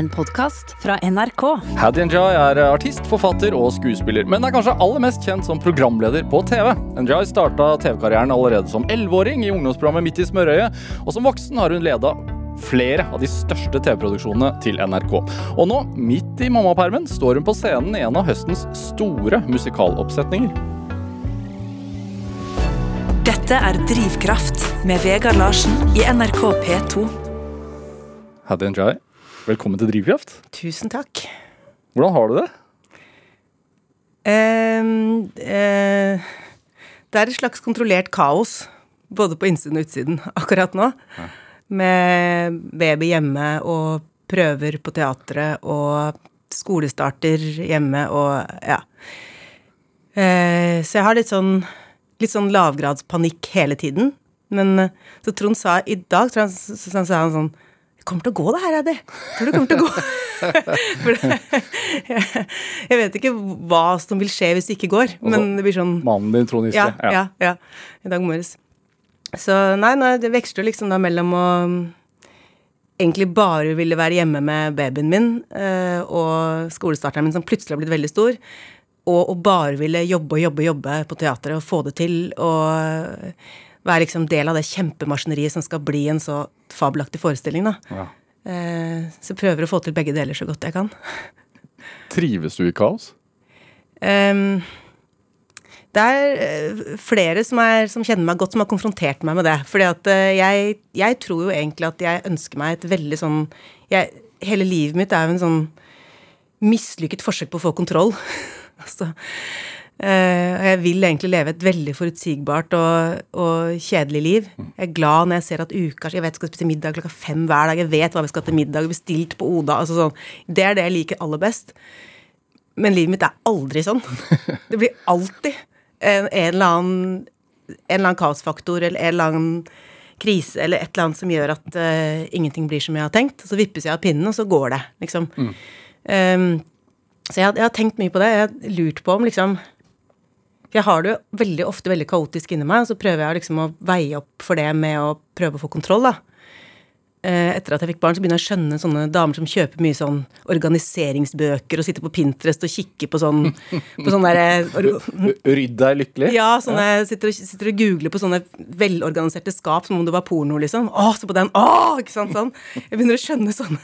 en podkast fra NRK. Hadia Njay er artist, forfatter og skuespiller, men er kanskje aller mest kjent som programleder på TV. Njay starta TV-karrieren allerede som elleveåring i ungdomsprogrammet Midt i smørøyet, og som voksen har hun leda flere av de største TV-produksjonene til NRK. Og nå, midt i mammapermen, står hun på scenen i en av høstens store musikaloppsetninger. Dette er Drivkraft med Vegard Larsen i NRK P2. Hadia Njay, velkommen til Drivkraft. Tusen takk. Hvordan har du det? Um, uh, det er et slags kontrollert kaos, både på innsiden og utsiden akkurat nå. Med baby hjemme og prøver på teatret og skolestarter hjemme og ja. Uh, så jeg har litt sånn, litt sånn lavgradspanikk hele tiden. Men eh, så Trond sa i dag, så han, så han sa han sånn Det kommer til å gå, det her, Eddie. Tror det kommer til å gå. Jeg, vet ikke hva som vil skje hvis det ikke går, men det blir sånn Mannen din, Trond Giske. ja, ja, ja. I dag morges. Så nei, nei, det veksler liksom da mellom å egentlig bare ville være hjemme med babyen min eh, og skolestarteren min som plutselig har blitt veldig stor, og å bare ville jobbe og jobbe og jobbe på teatret og få det til og være liksom del av det kjempemaskineriet som skal bli en så fabelaktig forestilling, da. Ja. Eh, så prøver å få til begge deler så godt jeg kan. Trives du i kaos? Um, det er eh, flere som, er, som kjenner meg godt, som har konfrontert meg med det. Fordi at eh, jeg, jeg tror jo egentlig at jeg ønsker meg et veldig sånn jeg, Hele livet mitt er jo en sånn mislykket forsøk på å få kontroll. altså, og jeg vil egentlig leve et veldig forutsigbart og, og kjedelig liv. Jeg er glad når jeg ser at uka Jeg vet jeg skal spise middag klokka fem hver dag. Jeg vet hva vi skal til middag. Bestilt på Oda. Altså sånn. Det er det jeg liker aller best. Men livet mitt er aldri sånn. Det blir alltid en, en, eller, annen, en eller annen kaosfaktor eller en eller annen krise eller et eller annet som gjør at uh, ingenting blir som jeg har tenkt. Så vippes jeg av pinnen, og så går det, liksom. Um, så jeg, jeg har tenkt mye på det. Jeg har lurt på om liksom Jeg har det jo veldig ofte veldig kaotisk inni meg, og så prøver jeg liksom å veie opp for det med å prøve å få kontroll, da. Eh, Etter at jeg fikk barn, så begynner jeg å skjønne sånne damer som kjøper mye sånn organiseringsbøker og sitter på Pinterest og kikker på sånn på sånne derre Rydd deg lykkelig? ja, sånne, sitter, og, sitter og googler på sånne velorganiserte skap som om det var porno, liksom. Å, se på den! Å, ikke sant, sånn. Jeg begynner å skjønne sånn.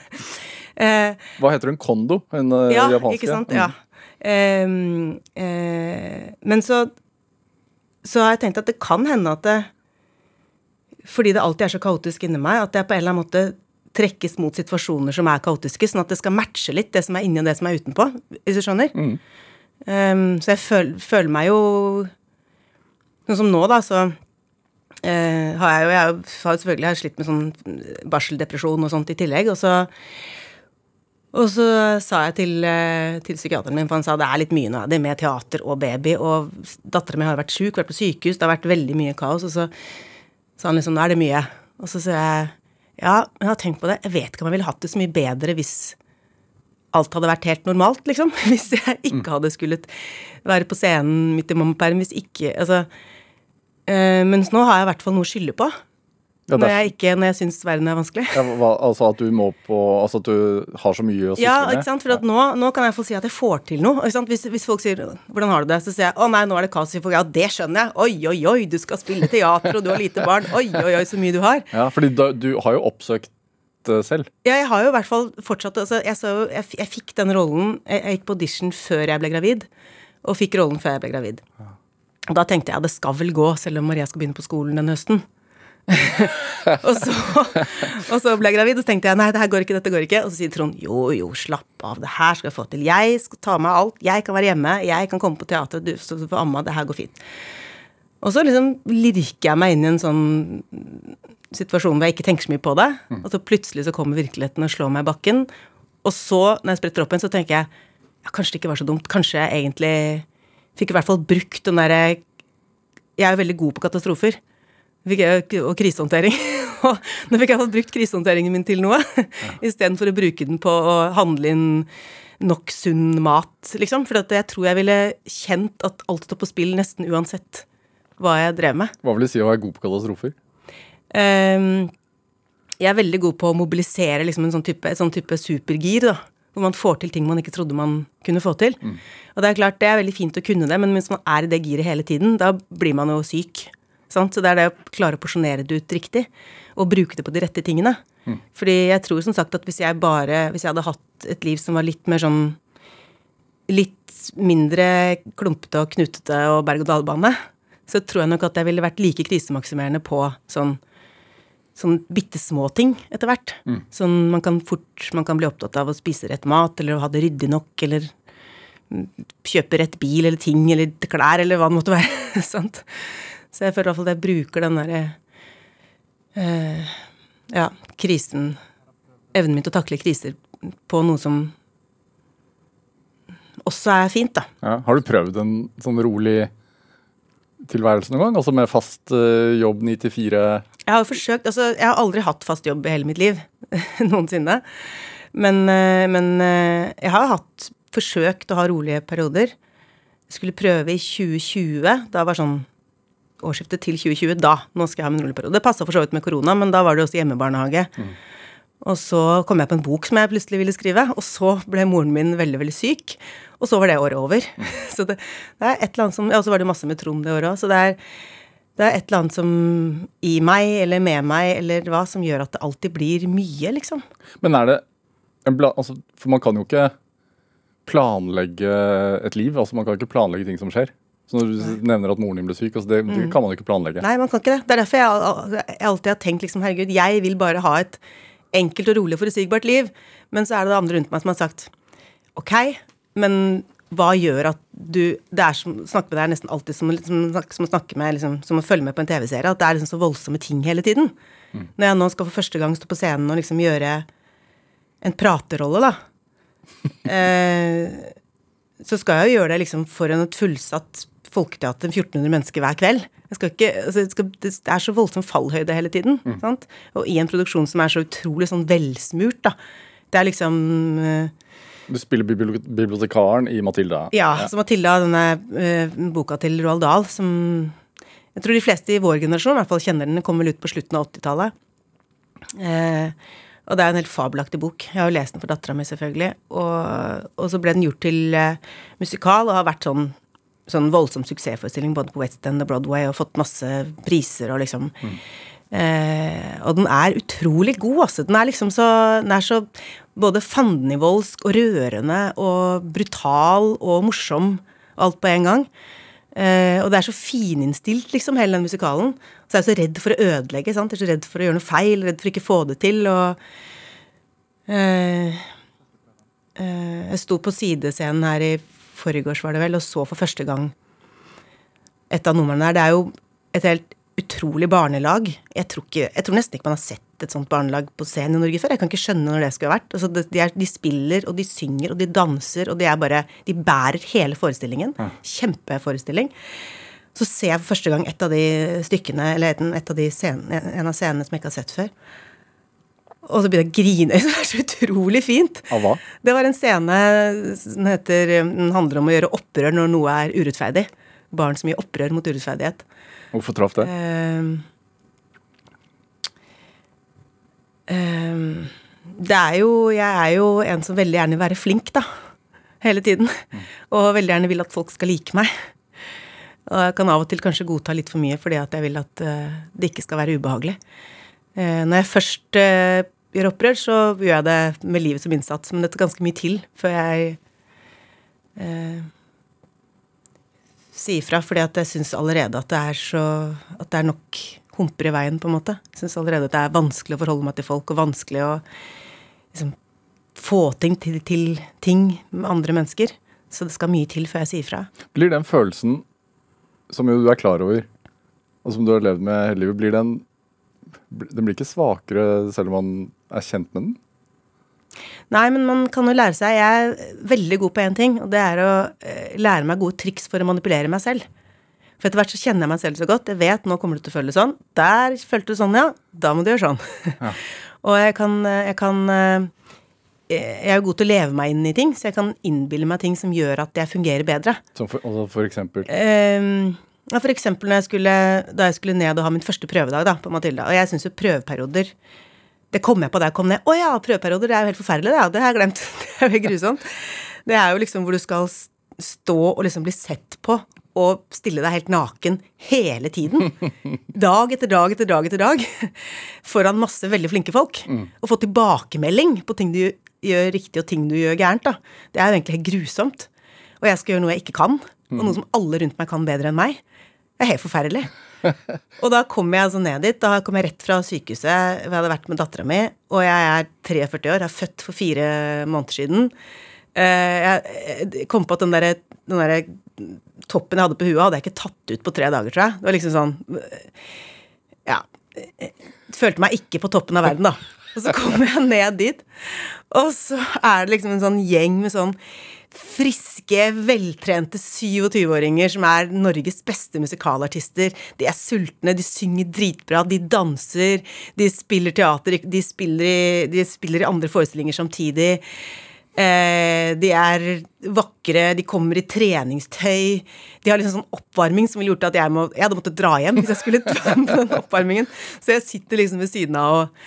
Eh, Hva heter hun? Kondo? Hun eh, ja, japanske? ikke sant? Ja. Ehm, eh, men så, så har jeg tenkt at det kan hende at det Fordi det alltid er så kaotisk inni meg, at jeg på en eller annen måte trekkes mot situasjoner som er kaotiske, sånn at det skal matche litt det som er inni og det som er utenpå, hvis du skjønner. Ehm, så jeg føl, føler meg jo Sånn som nå, da, så uh, har jeg jo Jeg har jo selvfølgelig har slitt med sånn barseldepresjon og sånt i tillegg, og så og så sa jeg til, eh, til psykiateren min, for han sa det er litt mye nå, det med teater og baby, og dattera mi har vært sjuk, vært på sykehus, det har vært veldig mye kaos, og så sa han liksom nå er det mye. Og så sa jeg ja, men jeg har tenkt på det, jeg vet ikke om jeg ville hatt det så mye bedre hvis alt hadde vært helt normalt, liksom. Hvis jeg ikke hadde skullet være på scenen midt i mammaperm, hvis ikke Altså eh, Mens nå har jeg i hvert fall noe å skylde på. Ja, når jeg ikke, når jeg syns verden er vanskelig. Ja, hva, altså at du må på Altså at du har så mye å sysle Ja, med? ikke sant? For at nå, nå kan jeg få si at jeg får til noe. Ikke sant? Hvis, hvis folk sier 'hvordan har du det', så sier jeg 'å nei, nå er det kaos'. i folk 'ja, det skjønner jeg'. Oi, oi, oi, du skal spille teater, og du har lite barn. Oi, oi, oi, så mye du har. Ja, fordi da, du har jo oppsøkt selv. Ja, jeg har jo i hvert fall fortsatt altså, jeg, så, jeg, jeg fikk den rollen jeg, jeg gikk på audition før jeg ble gravid, og fikk rollen før jeg ble gravid. Og da tenkte jeg det skal vel gå, selv om Maria skal begynne på skolen den høsten. Og, så, og så ble jeg gravid, og så tenkte jeg nei, det her går ikke, dette går ikke. Og så sier Trond jo, jo, slapp av, det her skal jeg få til. Jeg skal ta med alt. Jeg kan være hjemme, jeg kan komme på teater, du skal få amma, det her går fint. Og så liksom lirker jeg meg inn i en sånn situasjon hvor jeg ikke tenker så mye på det. Og så plutselig så kommer virkeligheten og slår meg i bakken. Og så, når jeg spretter opp igjen, så tenker jeg ja, kanskje det ikke var så dumt. Kanskje jeg egentlig fikk i hvert fall brukt den derre Jeg er jo veldig god på katastrofer. Og krisehåndtering. Og nå fikk jeg i brukt krisehåndteringen min til noe, istedenfor å bruke den på å handle inn nok sunn mat, liksom. For jeg tror jeg ville kjent at alt står på spill nesten uansett hva jeg drev med. Hva vil det si å være god på katastrofer? Um, jeg er veldig god på å mobilisere liksom en sånn type, et sånn type supergir, da. Hvor man får til ting man ikke trodde man kunne få til. Og det er klart, det er veldig fint å kunne det, men hvis man er i det giret hele tiden, da blir man jo syk. Sant? Så det er det å klare å porsjonere det ut riktig, og bruke det på de rette tingene. Fordi jeg tror som sagt at hvis jeg bare Hvis jeg hadde hatt et liv som var litt mer sånn Litt mindre klumpete og knutete og berg-og-dal-bane, så tror jeg nok at jeg ville vært like krisemaksimerende på sånn sånn bitte små ting etter hvert. Sånn man kan fort man kan bli opptatt av å spise rett mat, eller å ha det ryddig nok, eller mm, kjøpe rett bil eller ting eller klær, eller hva det måtte være. sant? Så jeg føler i hvert fall at jeg bruker den derre eh, ja, krisen Evnen min til å takle kriser på noe som også er fint, da. Ja. Har du prøvd en sånn rolig tilværelse noen gang? Altså med fast uh, jobb 9 til 4? Jeg har jo forsøkt Altså, jeg har aldri hatt fast jobb i hele mitt liv. Noensinne. Men, uh, men uh, jeg har hatt forsøkt å ha rolige perioder. Jeg skulle prøve i 2020. Da var sånn årsskiftet til 2020. Da! Nå skal jeg ha min rulleperiode. Det passa for så vidt med korona, men da var det også hjemmebarnehage. Og så kom jeg på en bok som jeg plutselig ville skrive, og så ble moren min veldig, veldig syk. Og så var det året over. Så det, det er et eller annet som Ja, og så var det masse med Trond det året òg, så det er, det er et eller annet som i meg, eller med meg, eller hva, som gjør at det alltid blir mye, liksom. Men er det altså, For man kan jo ikke planlegge et liv. altså Man kan ikke planlegge ting som skjer. Så når du nevner at moren din ble syk, altså det, det kan man jo ikke planlegge. Nei, man kan ikke det. Det er derfor jeg, jeg alltid har tenkt liksom, herregud, jeg vil bare ha et enkelt og rolig forutsigbart liv. Men så er det det andre rundt meg som har sagt ok, men hva gjør at du Det er som å snakke med deg nesten alltid som, som, som snakke med liksom, Som å følge med på en TV-serie. At det er liksom så voldsomme ting hele tiden. Når jeg nå skal for første gang stå på scenen og liksom gjøre en praterolle, da. Eh, så skal jeg jo gjøre det liksom foran et fullsatt folketeater, 1400 mennesker hver kveld. Ikke, altså, det, skal, det er så voldsom fallhøyde hele tiden. Sant? Og i en produksjon som er så utrolig sånn velsmurt, da. Det er liksom eh, Du spiller bibliotekaren i Matilda. Ja, så Matilda, denne uh, boka til Roald Dahl, som jeg tror de fleste i vår generasjon i hvert fall kjenner den. Den kom vel ut på slutten av 80-tallet. Eh, og det er en helt fabelaktig bok. Jeg har jo lest den for dattera mi, selvfølgelig. Og, og så ble den gjort til uh, musikal og har vært sånn, sånn voldsom suksessforestilling både på West End og Broadway og fått masse priser og liksom eh, Og den er utrolig god, altså. Den er liksom så Den er så både fandenivoldsk og rørende og brutal og morsom alt på en gang. Eh, og det er så fininnstilt, liksom, hele den musikalen. Så er jeg så redd for å ødelegge. sant? Jeg er så redd for å gjøre noe feil, redd for ikke å få det til. Og eh, eh, Jeg sto på sidescenen her i forgårs, var det vel, og så for første gang et av numrene der. Det er jo et helt utrolig barnelag. Jeg tror, ikke, jeg tror nesten ikke man har sett et sånt barnelag på scenen i Norge før. Jeg kan ikke skjønne når det skulle ha vært. Altså, de, er, de spiller, og de synger, og de danser, og de er bare De bærer hele forestillingen. Kjempeforestilling. Så ser jeg for første gang et av de stykkene, eller et av de scenene, en av scenene som jeg ikke har sett før. Og så begynner jeg å grine. Det er så utrolig fint. Av hva? Det var en scene den heter Den handler om å gjøre opprør når noe er urettferdig. Barn som gjør opprør mot urettferdighet. Hvorfor traff det? Ehm, det er jo Jeg er jo en som veldig gjerne vil være flink, da. Hele tiden. Og veldig gjerne vil at folk skal like meg. Og jeg kan av og til kanskje godta litt for mye fordi at jeg vil at eh, det ikke skal være ubehagelig. Eh, når jeg først eh, gjør opprør, så gjør jeg det med livet som innsats, men det tar ganske mye til før jeg eh, sier fra, fordi at jeg syns allerede at det er så At det er nok humper i veien, på en måte. Jeg syns allerede det er vanskelig å forholde meg til folk, og vanskelig å liksom, få ting til, til ting med andre mennesker. Så det skal mye til før jeg sier fra. Blir den følelsen, som jo du er klar over, og som du har levd med hele livet, blir den Den blir ikke svakere selv om man er kjent med den? Nei, men man kan jo lære seg Jeg er veldig god på én ting, og det er å eh, lære meg gode triks for å manipulere meg selv. For etter hvert så kjenner jeg meg selv så godt. Jeg vet nå kommer du til å føle sånn. Der følte du sånn, ja. Da må du gjøre sånn. og jeg kan, eh, jeg kan eh, Jeg er jo god til å leve meg inn i ting, så jeg kan innbille meg ting som gjør at jeg fungerer bedre. Som for, altså for eksempel Um, ja, for eksempel når jeg skulle, da jeg skulle ned og ha min første prøvedag da, på Matilda. Og jeg syns jo prøveperioder Det kom jeg på da jeg kom ned. Å ja, prøveperioder, det er jo helt forferdelig, det. Ja. Det har jeg glemt. Det er jo helt grusomt. Det er jo liksom hvor du skal stå og liksom bli sett på og stille deg helt naken hele tiden. Dag etter dag etter dag etter dag. Foran masse veldig flinke folk. Og få tilbakemelding på ting du gjør riktig og ting du gjør gærent. da. Det er jo egentlig helt grusomt. Og jeg skal gjøre noe jeg ikke kan, og noe som alle rundt meg kan bedre enn meg. Det er helt forferdelig. Og da kom jeg altså ned dit. Da kom jeg rett fra sykehuset. hvor Jeg hadde vært med dattera mi, og jeg er 43 år. Jeg er født for fire måneder siden. Eh, jeg kom på at den derre der toppen jeg hadde på huet, hadde jeg ikke tatt ut på tre dager, tror jeg. Det var liksom sånn Ja. Følte meg ikke på toppen av verden, da. Og så kommer jeg ned dit, og så er det liksom en sånn gjeng med sånn friske, veltrente 27-åringer som er Norges beste musikalartister. De er sultne, de synger dritbra, de danser, de spiller teater, de spiller i, de spiller i andre forestillinger samtidig. Eh, de er vakre, de kommer i treningstøy. De har liksom sånn oppvarming som ville gjort at jeg, må, jeg hadde måttet dra hjem hvis jeg skulle være på den oppvarmingen. Så jeg sitter liksom ved siden av og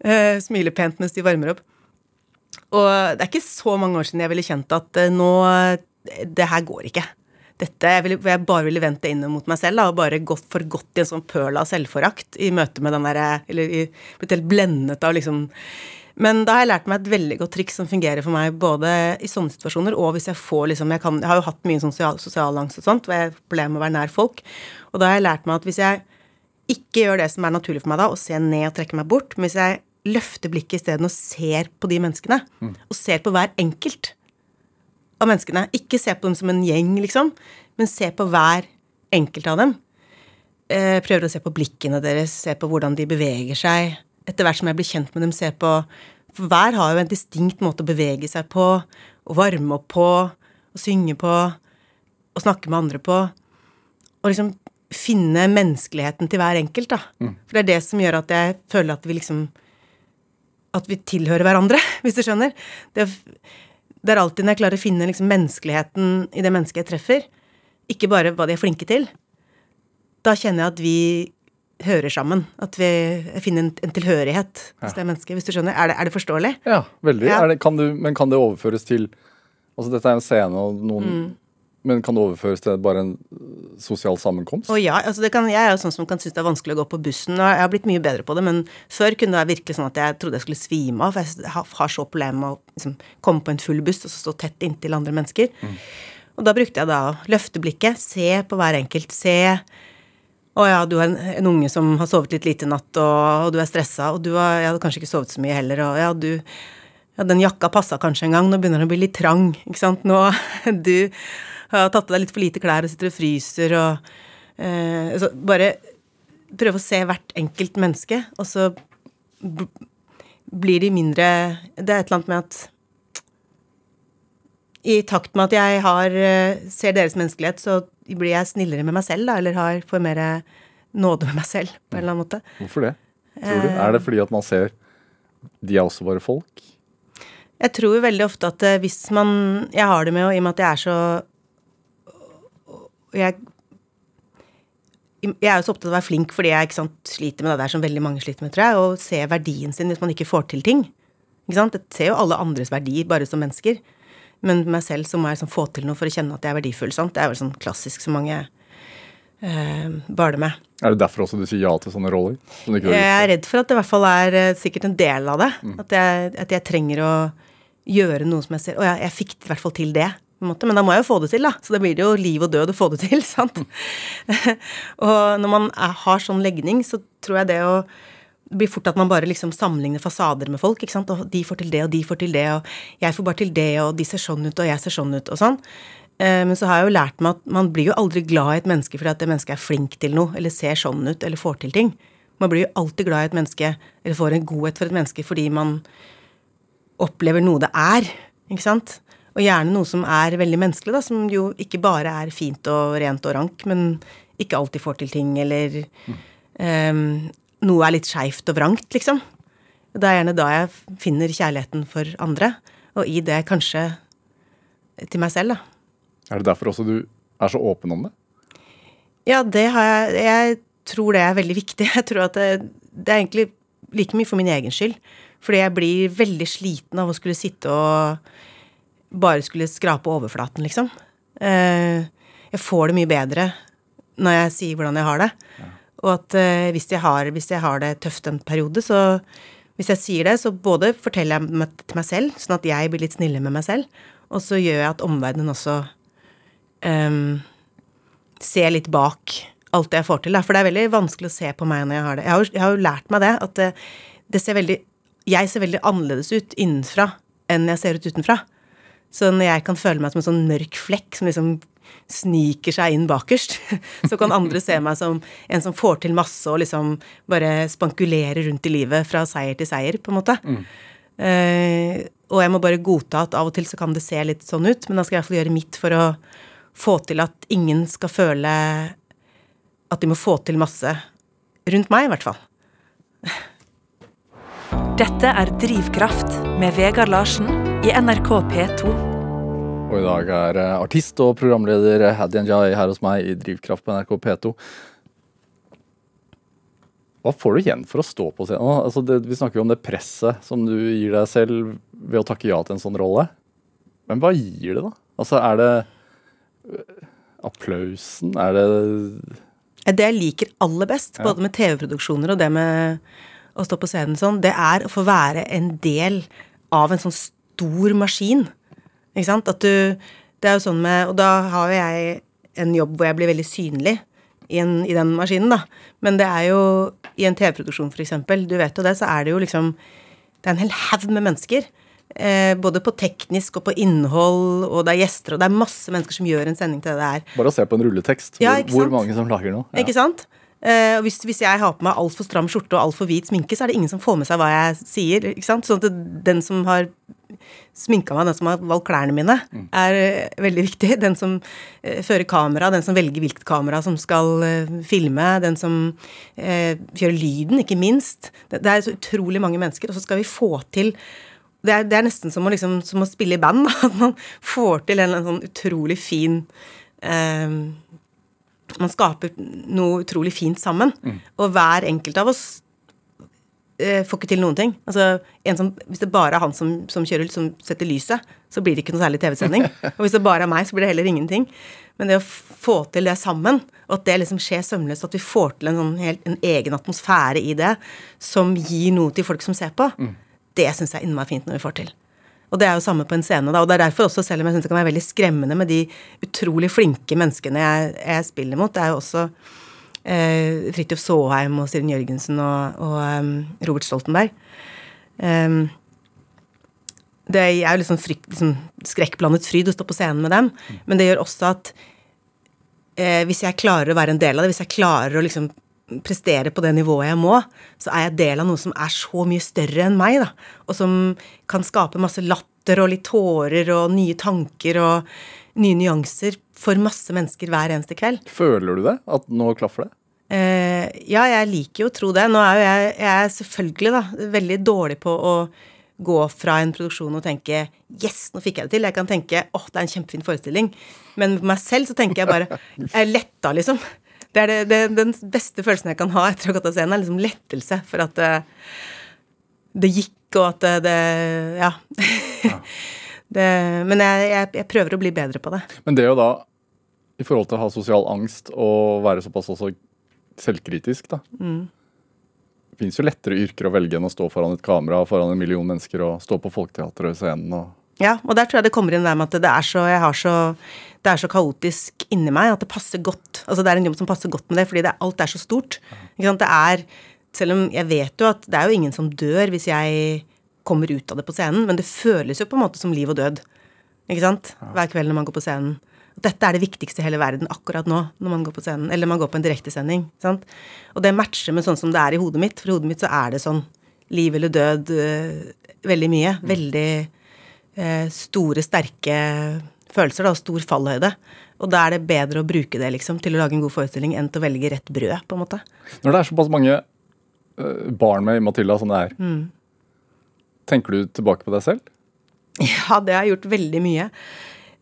eh, smiler pent mens de varmer opp. Og det er ikke så mange år siden jeg ville kjent at eh, nå Det her går ikke. Dette, jeg, ville, jeg bare ville vendt det inn mot meg selv da, og bare gått for godt i en sånn pøl av selvforakt i møte med den derre Eller blitt helt blendet av liksom men da har jeg lært meg et veldig godt triks som fungerer for meg både i sånne situasjoner og hvis jeg får liksom Jeg, kan, jeg har jo hatt mye sånn sosial, sosial angst og sånt, hvor jeg har problemer med å være nær folk. Og da har jeg lært meg at hvis jeg ikke gjør det som er naturlig for meg da, å se ned og trekke meg bort, men hvis jeg løfter blikket isteden og ser på de menneskene, mm. og ser på hver enkelt av menneskene Ikke se på dem som en gjeng, liksom, men se på hver enkelt av dem. Eh, prøver å se på blikkene deres, se på hvordan de beveger seg etter hvert som jeg blir kjent med dem, se på For hver har jo en distinkt måte å bevege seg på, å varme opp på, å synge på, å snakke med andre på. Og liksom finne menneskeligheten til hver enkelt, da. Mm. For det er det som gjør at jeg føler at vi liksom At vi tilhører hverandre, hvis du skjønner. Det, det er alltid når jeg klarer å finne liksom menneskeligheten i det mennesket jeg treffer, ikke bare hva de er flinke til, da kjenner jeg at vi hører sammen. At vi finner en, en tilhørighet hos ja. det mennesket. Hvis du skjønner. Er det, er det forståelig? Ja, veldig. Ja. Det, kan du, men kan det overføres til Altså dette er en scene og noen mm. Men kan det overføres til bare en sosial sammenkomst? Å ja, altså kan, Jeg er jo sånn som kan synes det er vanskelig å gå på bussen. og Jeg har blitt mye bedre på det, men før kunne det være virkelig sånn at jeg trodde jeg skulle svime av. For jeg har så problemer med å liksom, komme på en full buss og så stå tett inntil andre mennesker. Mm. Og da brukte jeg da å løfte blikket, se på hver enkelt, se å ja, du er en, en, unge som har sovet litt lite i natt, og, og, du er stressa, og du har ja, kanskje ikke sovet så mye heller, og ja, du Ja, den jakka passa kanskje en gang, nå begynner den å bli litt trang, ikke sant. Nå Du har tatt på deg litt for lite klær og sitter og fryser og eh, Så bare prøve å se hvert enkelt menneske, og så blir de mindre Det er et eller annet med at i takt med at jeg har, eh, ser deres menneskelighet, så blir jeg snillere med meg selv, da, eller har, får mer nåde med meg selv, på en eller annen måte. Hvorfor det, tror du? Er det fordi at man ser de er også bare folk? Jeg tror veldig ofte at eh, hvis man Jeg har det med, og i og med at jeg er så jeg, jeg er jo så opptatt av å være flink fordi jeg sant, sliter med det der som veldig mange sliter med, tror jeg, og se verdien sin hvis man ikke får til ting. Ikke sant? Jeg ser jo alle andres verdi bare som mennesker. Men meg selv så må jeg sånn få til noe for å kjenne at jeg er verdifull. Sant? Det er vel sånn klassisk som mange eh, baler med. Er det derfor også du sier ja til sånne roller? jeg er redd for at det i hvert fall er eh, sikkert en del av det. Mm. At, jeg, at, jeg, trenger å gjøre noe som jeg ser Å ja, jeg fikk i hvert fall til det. Måte, Men da må jeg jo få det til, da. Så da blir det jo liv og død å få det til, sant. Mm. og når man er, har sånn legning, så tror jeg det å det blir fort at man bare liksom sammenligner fasader med folk. ikke sant? Og de får til det, og de får til det, og jeg får bare til det, og de ser sånn ut, og jeg ser sånn ut, og sånn. Eh, men så har jeg jo lært meg at man blir jo aldri glad i et menneske fordi at det mennesket er flink til noe, eller ser sånn ut, eller får til ting. Man blir jo alltid glad i et menneske, eller får en godhet for et menneske fordi man opplever noe det er, ikke sant? Og gjerne noe som er veldig menneskelig, da, som jo ikke bare er fint og rent og rank, men ikke alltid får til ting, eller mm. um, noe er litt skeivt og vrangt, liksom. Det er gjerne da jeg finner kjærligheten for andre, og i det kanskje til meg selv, da. Er det derfor også du er så åpen om det? Ja, det har jeg Jeg tror det er veldig viktig. Jeg tror at det, det er egentlig like mye for min egen skyld. Fordi jeg blir veldig sliten av å skulle sitte og bare skulle skrape overflaten, liksom. Eh, jeg får det mye bedre når jeg sier hvordan jeg har det. Og at eh, hvis, jeg har, hvis jeg har det tøft en periode, så hvis jeg sier det, så både forteller jeg meg til meg selv, sånn at jeg blir litt snillere med meg selv, og så gjør jeg at omverdenen også um, ser litt bak alt det jeg får til. For det er veldig vanskelig å se på meg når jeg har det. Jeg har jeg har jo lært meg det, at det, det, ser veldig Jeg ser veldig annerledes ut innenfra enn jeg ser ut utenfra. Så når jeg kan føle meg som en sånn mørk flekk som liksom sniker seg inn bakerst, så kan andre se meg som en som får til masse og liksom bare spankulerer rundt i livet fra seier til seier, på en måte. Mm. Uh, og jeg må bare godta at av og til så kan det se litt sånn ut, men da skal jeg i hvert fall gjøre mitt for å få til at ingen skal føle at de må få til masse rundt meg, i hvert fall. Dette er Drivkraft med Vegard Larsen i NRK P2. Og i dag er eh, artist og programleder Haddy Njay her hos meg i Drivkraft på NRK P2. Hva får du igjen for å stå på scenen? Altså det, vi snakker jo om det presset som du gir deg selv ved å takke ja til en sånn rolle. Men hva gir det, da? Altså, er det eh, applausen? Er det Det jeg liker aller best, ja. både med TV-produksjoner og det med å stå på scenen sånn, det er å få være en del av en sånn stor maskin. Ikke sant? At du Det er jo sånn med Og da har jo jeg en jobb hvor jeg blir veldig synlig i, en, i den maskinen, da. Men det er jo i en TV-produksjon, f.eks., du vet jo det, så er det jo liksom Det er en hel haug med mennesker. Eh, både på teknisk og på innhold, og det er gjester, og det er masse mennesker som gjør en sending til det der. Bare å se på en rulletekst ja, hvor, hvor, mange som lager noe. Ja. Ikke sant? Og hvis, hvis, jeg har på meg altfor stram skjorte og altfor hvit sminke, så er det ingen som får med seg hva jeg sier. ikke sant? Sånn at den som har sminka meg, den som har valgt klærne mine, mm. er uh, veldig viktig. Den som uh, fører kamera, den som velger hvilket kamera som skal filme, den som kjører lyden, ikke minst. Det, er så utrolig mange mennesker, og så skal vi få til det er, det er nesten som å, liksom, som å, spille i band. At man får til en, en sånn utrolig fin man skaper noe utrolig fint sammen. Mm. Og hver enkelt av oss eh, får ikke til noen ting. Altså, som, hvis det bare er han som, som, kjører, som setter lyset, så blir det ikke noe særlig TV-sending. og hvis det bare er meg, så blir det heller ingenting. Men det å få til det sammen, og at det liksom skjer sømløst, at vi får til en, sånn helt, en egen atmosfære i det som gir noe til folk som ser på, mm. det syns jeg er innmari fint når vi får til. Og det er jo samme på en scene, da. Og det er derfor også, selv om jeg syns det kan være veldig skremmende med de utrolig flinke menneskene jeg, jeg spiller mot, det er jo også eh, Fridtjof Saaheim og Siren Jørgensen og, og um, Robert Stoltenberg. Um, det er jo liksom, frykt, liksom skrekkblandet fryd å stå på scenen med dem, men det gjør også at eh, hvis jeg klarer å være en del av det, hvis jeg klarer å liksom prestere på det nivået jeg må, så er jeg del av noe som er så mye større enn meg, da. Og som kan skape masse latter og litt tårer og nye tanker og nye nyanser for masse mennesker hver eneste kveld. Føler du det? At nå klaffer det? Eh, ja, jeg liker jo å tro det. Nå er jo jeg, jeg er selvfølgelig da, veldig dårlig på å gå fra en produksjon og tenke 'yes, nå fikk jeg det til'. Jeg kan tenke 'åh, oh, det er en kjempefin forestilling'. Men for meg selv så tenker jeg bare 'jeg er letta', liksom. Det er det, det, den beste følelsen jeg kan ha etter å ha gått av scenen, er liksom lettelse for at det, det gikk, og at det, det Ja. ja. men jeg, jeg, jeg, prøver å bli bedre på det. Men det er jo da, i forhold til å ha sosial angst og være såpass også selvkritisk, da. Mm. Det fins jo lettere yrker å velge enn å stå foran et kamera foran en million mennesker og stå på Folketeatret og ja, og der tror jeg det kommer inn der med at det er så, jeg har så det er så kaotisk inni meg at det passer godt. Altså Det er en jobb som passer godt med det, fordi det, alt er så stort. Ikke sant? Det er, Selv om jeg vet jo at det er jo ingen som dør hvis jeg kommer ut av det på scenen, men det føles jo på en måte som liv og død. Ikke sant? Hver kveld når man går på scenen. Dette er det viktigste i hele verden akkurat nå når man går på scenen, eller man går på en direktesending. Og det matcher med sånn som det er i hodet mitt. For i hodet mitt så er det sånn liv eller død uh, veldig mye. Veldig uh, store, sterke følelser, da, og stor fallhøyde. Og da er det bedre å bruke det liksom, til å lage en god forestilling enn til å velge rett brød, på en måte. Når det er såpass mange uh, barn med i Matilda som det er, mm. tenker du tilbake på deg selv? Ja, det har jeg gjort veldig mye.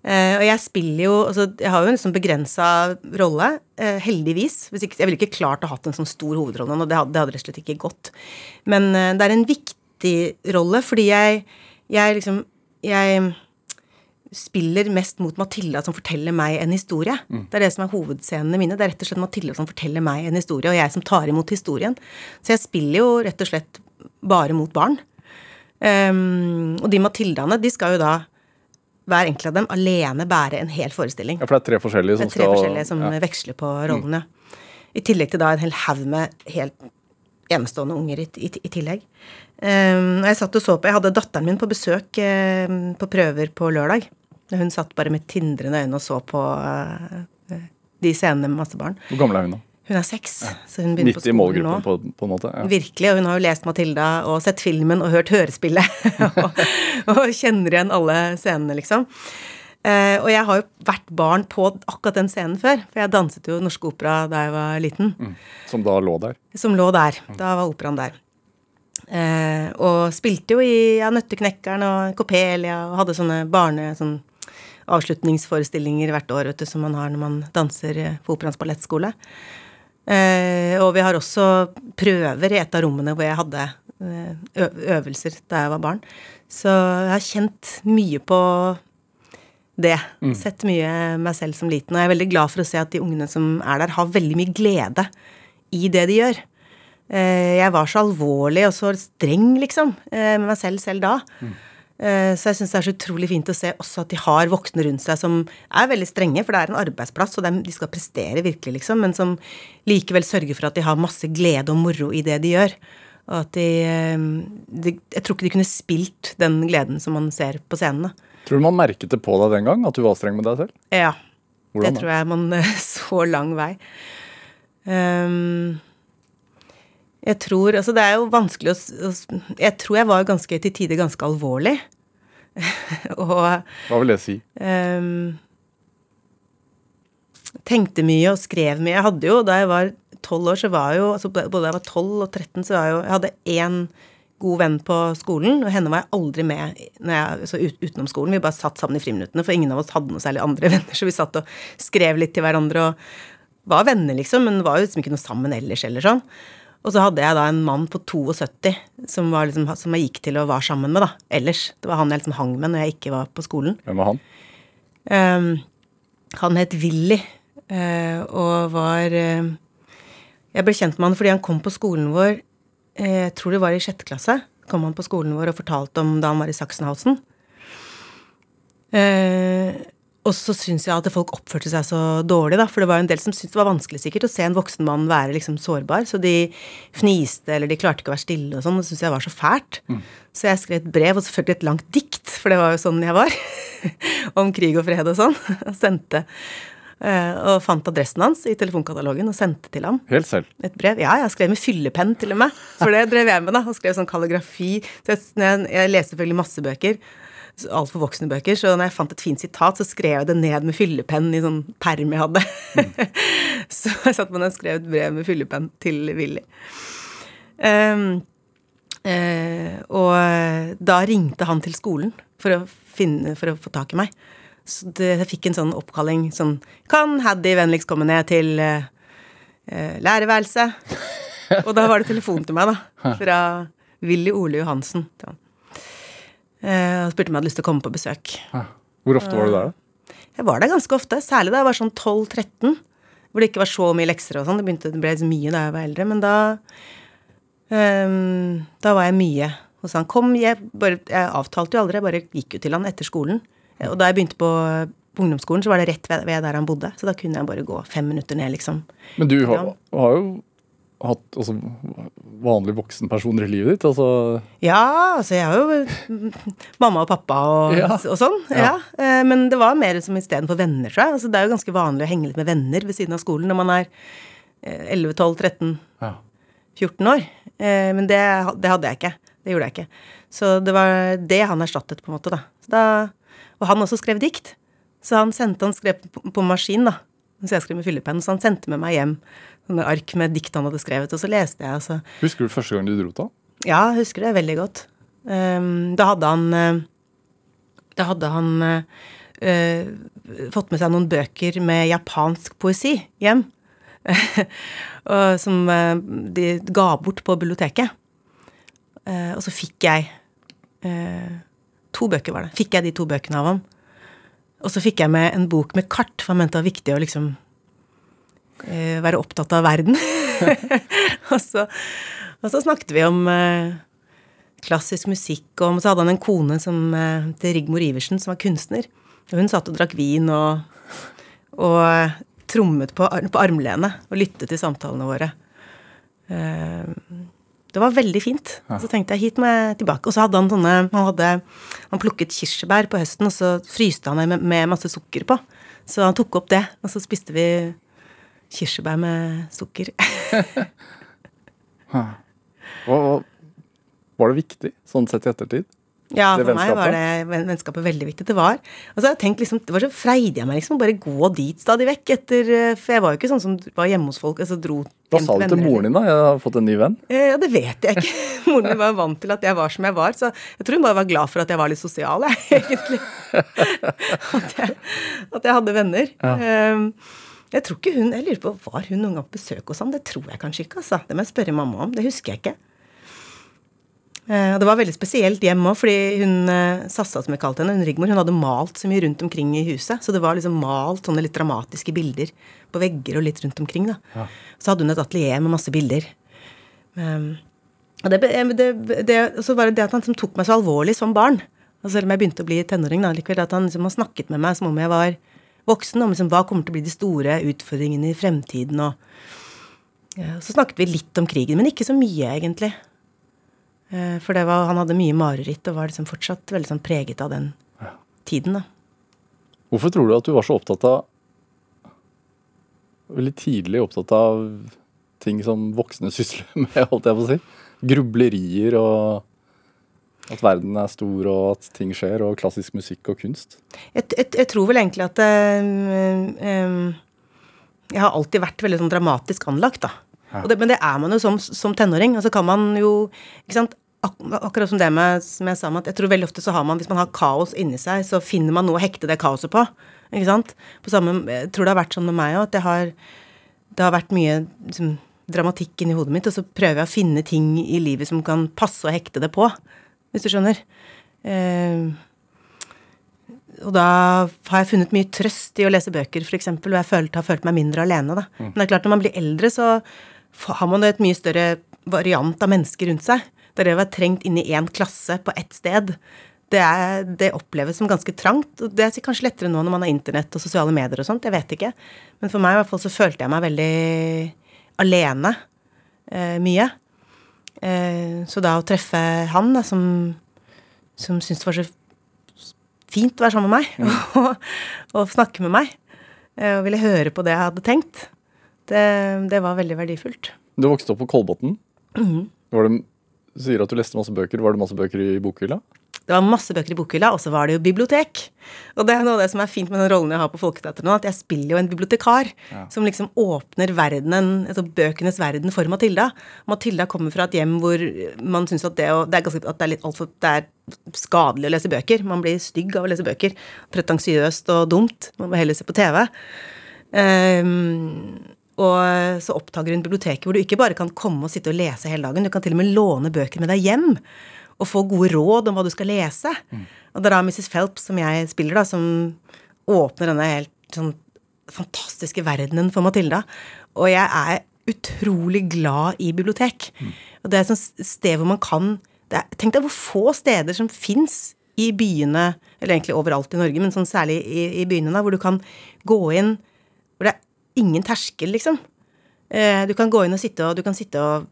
Eh, og jeg spiller jo altså Jeg har jo en sånn begrensa rolle, uh, heldigvis. Hvis ikke, jeg ville ikke klart å ha hatt en sånn stor hovedrolle nå, det hadde, det hadde rett og slett ikke gått. Men uh, det er en viktig rolle, fordi jeg, jeg liksom Jeg spiller mest mot Matilda som forteller meg en historie. Det er det som er hovedscenene mine. Det er rett og slett Matilda som forteller meg en historie, og jeg som tar imot historien. Så jeg spiller jo rett og slett bare mot barn. Um, og de Matildaene, de skal jo da hver enkelt av dem alene bære en hel forestilling. Ja, For det er tre forskjellige Det som er tre skal forskjellige som ja. veksler på rollene. I tillegg til da en hel haug med helt enestående unger i, i, i tillegg. Um, jeg satt og så på Jeg hadde datteren min på besøk um, på prøver på lørdag. Hun satt bare med tindrende øyne og så på uh, de scenene med masse barn. Hvor gammel er hun, da? Hun er seks, så hun begynner på Midt i skolen nå. målgruppen, på, på en måte? Ja. Virkelig, og hun har jo lest Matilda og sett filmen og hørt hørespillet. og, og kjenner igjen alle scenene, liksom. Eh, og jeg har jo vært barn på akkurat den scenen før, for jeg danset jo Norsk Opera da jeg var liten. Som da lå der? Som lå der. Da var operaen der. Eh, og spilte jo i ja, Nøtteknekkeren og Copelia og hadde sånne barne... Sånn, avslutningsforestillinger hvert år vet du, som man har når man danser eh, på Operaens ballettskole. Eh, og vi har også prøver i et av rommene hvor jeg hadde eh, øvelser da jeg var barn. Så jeg har kjent mye på det. Sett mye meg selv som liten. Og jeg er veldig glad for å se at de ungene som er der, har veldig mye glede i det de gjør. Eh, jeg var så alvorlig og så streng, liksom, eh, med meg selv selv da. Eh, Så jeg syns det er så utrolig fint å se også at de har voksne rundt seg som er veldig strenge, for det er en arbeidsplass, og de skal prestere virkelig, liksom, men som likevel sørger for at de har masse glede og moro i det de gjør. Og at de, eh, de Jeg tror ikke de kunne spilt den gleden som man ser på scenene. Tror du man merket det på deg den gang, at du var streng med deg selv? Ja. Hvordan det tror jeg man så lang vei. Ehm, jeg tror Altså, det er jo vanskelig å, Jeg tror jeg var ganske til tider ganske alvorlig. og Hva vil det si? Um, tenkte mye og skrev mye. Jeg hadde jo, da jeg var tolv år, så var jo altså Både jeg var 12 og 13, så var jeg jo Jeg hadde én god venn på skolen, og henne var jeg aldri med når jeg, så ut, utenom skolen. Vi bare satt sammen i friminuttene, for ingen av oss hadde noe særlig andre venner, så vi satt og skrev litt til hverandre og var venner, liksom, men var jo liksom ikke noe sammen ellers eller sånn. Og så hadde jeg da en mann på 72 som, var liksom, som jeg gikk til og var sammen med, da, ellers. Det var han jeg liksom hang med når jeg ikke var på skolen. Hvem var han? Um, han het Willy uh, og var uh, Jeg ble kjent med han fordi han kom på skolen vår uh, Jeg tror det var i sjette klasse. Kom han på skolen vår og fortalte om da han var i Sachsenhausen. Eh, og så syns jeg at folk oppførte seg så dårlig, da. For det var en del som syntes det var vanskelig sikkert å se en voksen mann være liksom sårbar. Så de fniste, eller de klarte ikke å være stille og sånn. Det syntes jeg var så fælt. Så jeg skrev et brev, og selvfølgelig et langt dikt, for det var jo sånn jeg var. om krig og fred og sånn. Og sendte. eh, Og fant adressen hans i telefonkatalogen og sendte til ham. Helt selv. Et brev? Ja, jeg skrev med fyllepenn til og med. For det drev jeg med, da. Og skrev sånn kalligrafi. Så jeg, jeg leser selvfølgelig masse bøker. Altfor voksne bøker. Så når jeg fant et fint sitat, så skrev jeg det ned med fyllepenn i sånn perm jeg hadde. så jeg satt med og skrev et brev med fyllepenn til Willy. Um, uh, og da ringte han til skolen for å, finne, for å få tak i meg. Så det, jeg fikk en sånn oppkalling sånn Kan Haddy vennligst komme ned til uh, lærerværelset? Og da var det telefon til meg, da. Fra Willy Ole Johansen. Eh, Og spurte om jeg hadde lyst til å komme på besøk. Hvor ofte var du der, da? Jeg var der ganske ofte, særlig da jeg var sånn 12-13. Hvor det ikke var så mye lekser og sånn. Det begynte, det ble så mye da jeg var eldre. Men da um, Da var jeg mye hos han. Kom, jeg, bare, jeg avtalte jo aldri, jeg bare gikk jo til han etter skolen. Og da jeg begynte på, på ungdomsskolen, så var det rett ved, ved der han bodde. Så da kunne jeg bare gå fem minutter ned, liksom. Men du har, har jo hatt altså, vanlige voksenpersoner i livet ditt. Altså, Ja, altså jeg har jo mm, mamma og pappa og, Ja. og sånn. Ja. Ja. Eh, Men det var mer som istedenfor venner, tror jeg. Altså, det er jo ganske vanlig å henge litt med venner ved siden av skolen når man er eh, 11, 12, 13, ja. 14 år. Eh, Men det, det hadde jeg ikke. Det gjorde jeg ikke. Så det var det han erstattet, på en måte, da. Så da og han også skrev dikt. Så han sendte, han skrev på, på maskin, da. Så jeg skrev med fyllepenn. Så han sendte med meg hjem ark med dikt han hadde skrevet, og så leste jeg, Altså. Husker du første gang du dro til han? ja, jeg husker det veldig godt. Ehm, da hadde han eh, Da hadde han eh, fått med seg noen bøker med japansk poesi hjem. og som eh, de ga bort på biblioteket. Og så fikk jeg To bøker, var det. Fikk jeg de to bøkene av ham. Og så fikk jeg med en bok med kart, for han mente det var viktig å liksom være opptatt av verden. og, så, og, så, snakket vi om eh, klassisk musikk, og så hadde han en kone som eh, til Rigmor Iversen, som var kunstner. Og hun satt og drakk vin og, og trommet på, på armlenet og lyttet til samtalene våre. Det var veldig fint. Så tenkte jeg hit må jeg tilbake. Og så hadde han sånne Han hadde han plukket kirsebær på høsten, og så fryste han dem med, med, masse sukker på. Så han tok opp det, og så spiste vi kirsebær med sukker. var det viktig, sånn sett i ettertid? Ja, for meg var det vennskapet veldig viktig. Det var Og så har jeg tenkt liksom, Det var så freidig av meg liksom bare gå dit stadig vekk etter eh, For jeg var jo ikke sånn som var hjemme hos folk. altså dro Hva sa du til moren din, da? Jeg har fått en ny venn? Eh, ja, det vet jeg ikke. Moren min var vant til at jeg var som jeg var, så jeg tror hun bare var glad for at jeg var litt sosial, jeg, egentlig. At jeg, at jeg hadde venner. Ja. Ehm, jeg tror ikke hun Jeg lurer på, var hun noen gang på besøk hos ham? Det tror jeg kanskje ikke, altså. Det må jeg spørre mamma om. Det husker jeg ikke. Eh, og det var veldig spesielt hjemme òg, fordi hun eh, Sassa, som jeg kalte henne, hun Rigmor, hun hadde malt så mye rundt omkring i huset. Så det var liksom malt sånne litt dramatiske bilder på vegger og litt rundt omkring. da. Ja. Så hadde hun et atelier med masse bilder. Um, og det, det, det, så var det det at han liksom tok meg så alvorlig som barn. Og selv om jeg begynte å bli tenåring, da, likevel at han liksom har snakket med meg som om jeg var voksen, om liksom, hva kommer til å bli de store utfordringene i fremtiden. og ja, Så snakket vi litt om krigen, men ikke så mye, egentlig. Eh, for var, han hadde mye mareritt og var liksom fortsatt veldig sånn preget av den ja. tiden. da. Hvorfor tror du at du var så opptatt av Veldig tidlig opptatt av ting som voksne sysler med, holdt jeg på å si? Grublerier og at verden er stor og at ting skjer, og klassisk musikk og kunst? Jeg, jeg, jeg tror vel egentlig at um, Jeg har alltid vært veldig sånn dramatisk anlagt, da. Ja. Det, men det er man jo som, som tenåring. Og så kan man jo ikke sant, ak akkurat som det med, som jeg sa med at jeg tror veldig ofte så har man, hvis man har kaos inni seg, så finner man noe å hekte det kaoset på. Ikke sant? På samme, jeg tror det har vært sånn med meg òg, at det har, det har vært mye liksom, dramatikk inni hodet mitt, og så prøver jeg å finne ting i livet som kan passe å hekte det på, hvis du skjønner. Eh, og da har jeg funnet mye trøst i å lese bøker, f.eks., og jeg følt, har følt meg mindre alene, da. Mm. Men det er klart, når man blir eldre, så har man et mye større variant av mennesker rundt seg. Det å være trengt inn i én klasse på ett sted, det, er, det, oppleves som ganske trangt. og Det er kanskje lettere nå når man har internett og sosiale medier og sånt, jeg vet ikke. Men for meg i hvert fall så følte jeg meg veldig alene eh, mye. Eh, så da å treffe han, da, som, som syntes det var så fint å være sammen med meg og, og, snakke med meg, eh, og ville høre på det jeg hadde tenkt, det, det var veldig verdifullt. Du vokste opp på Kolbotn. Mm. Var det du sier at du leste masse bøker. Var det masse bøker i bokhylla? Det var masse bøker i bokhylla, og så var det jo bibliotek. Og det er noe av det som er fint med den rollen jeg har på Folketeatret nå, at jeg spiller jo en bibliotekar ja. som liksom åpner verdenen, altså bøkenes verden for Matilda. Matilda kommer fra et hjem hvor man syns at det, det, er ganske, at det er litt altfor Det er skadelig å lese bøker. Man blir stygg av å lese bøker. Pretensiøst og dumt. Man må heller se på TV. Um, ehm, og så oppdager hun biblioteket hvor du ikke bare kan komme og sitte og lese hele dagen, du kan til og med låne bøker med deg hjem og få gode råd om hva du skal lese. Mm. Og det er da Mrs. Phelps, som jeg spiller, da, som åpner denne helt sånn fantastiske verdenen for Matilda. Og jeg er utrolig glad i bibliotek. Mm. Og det er et sånt sted hvor man kan er, Tenk deg hvor få steder som fins i byene, eller egentlig overalt i Norge, men sånn særlig i, i byene, da, hvor du kan gå inn hvor det er ingen terskel, liksom. Eh, du kan gå inn og sitte og, du kan sitte og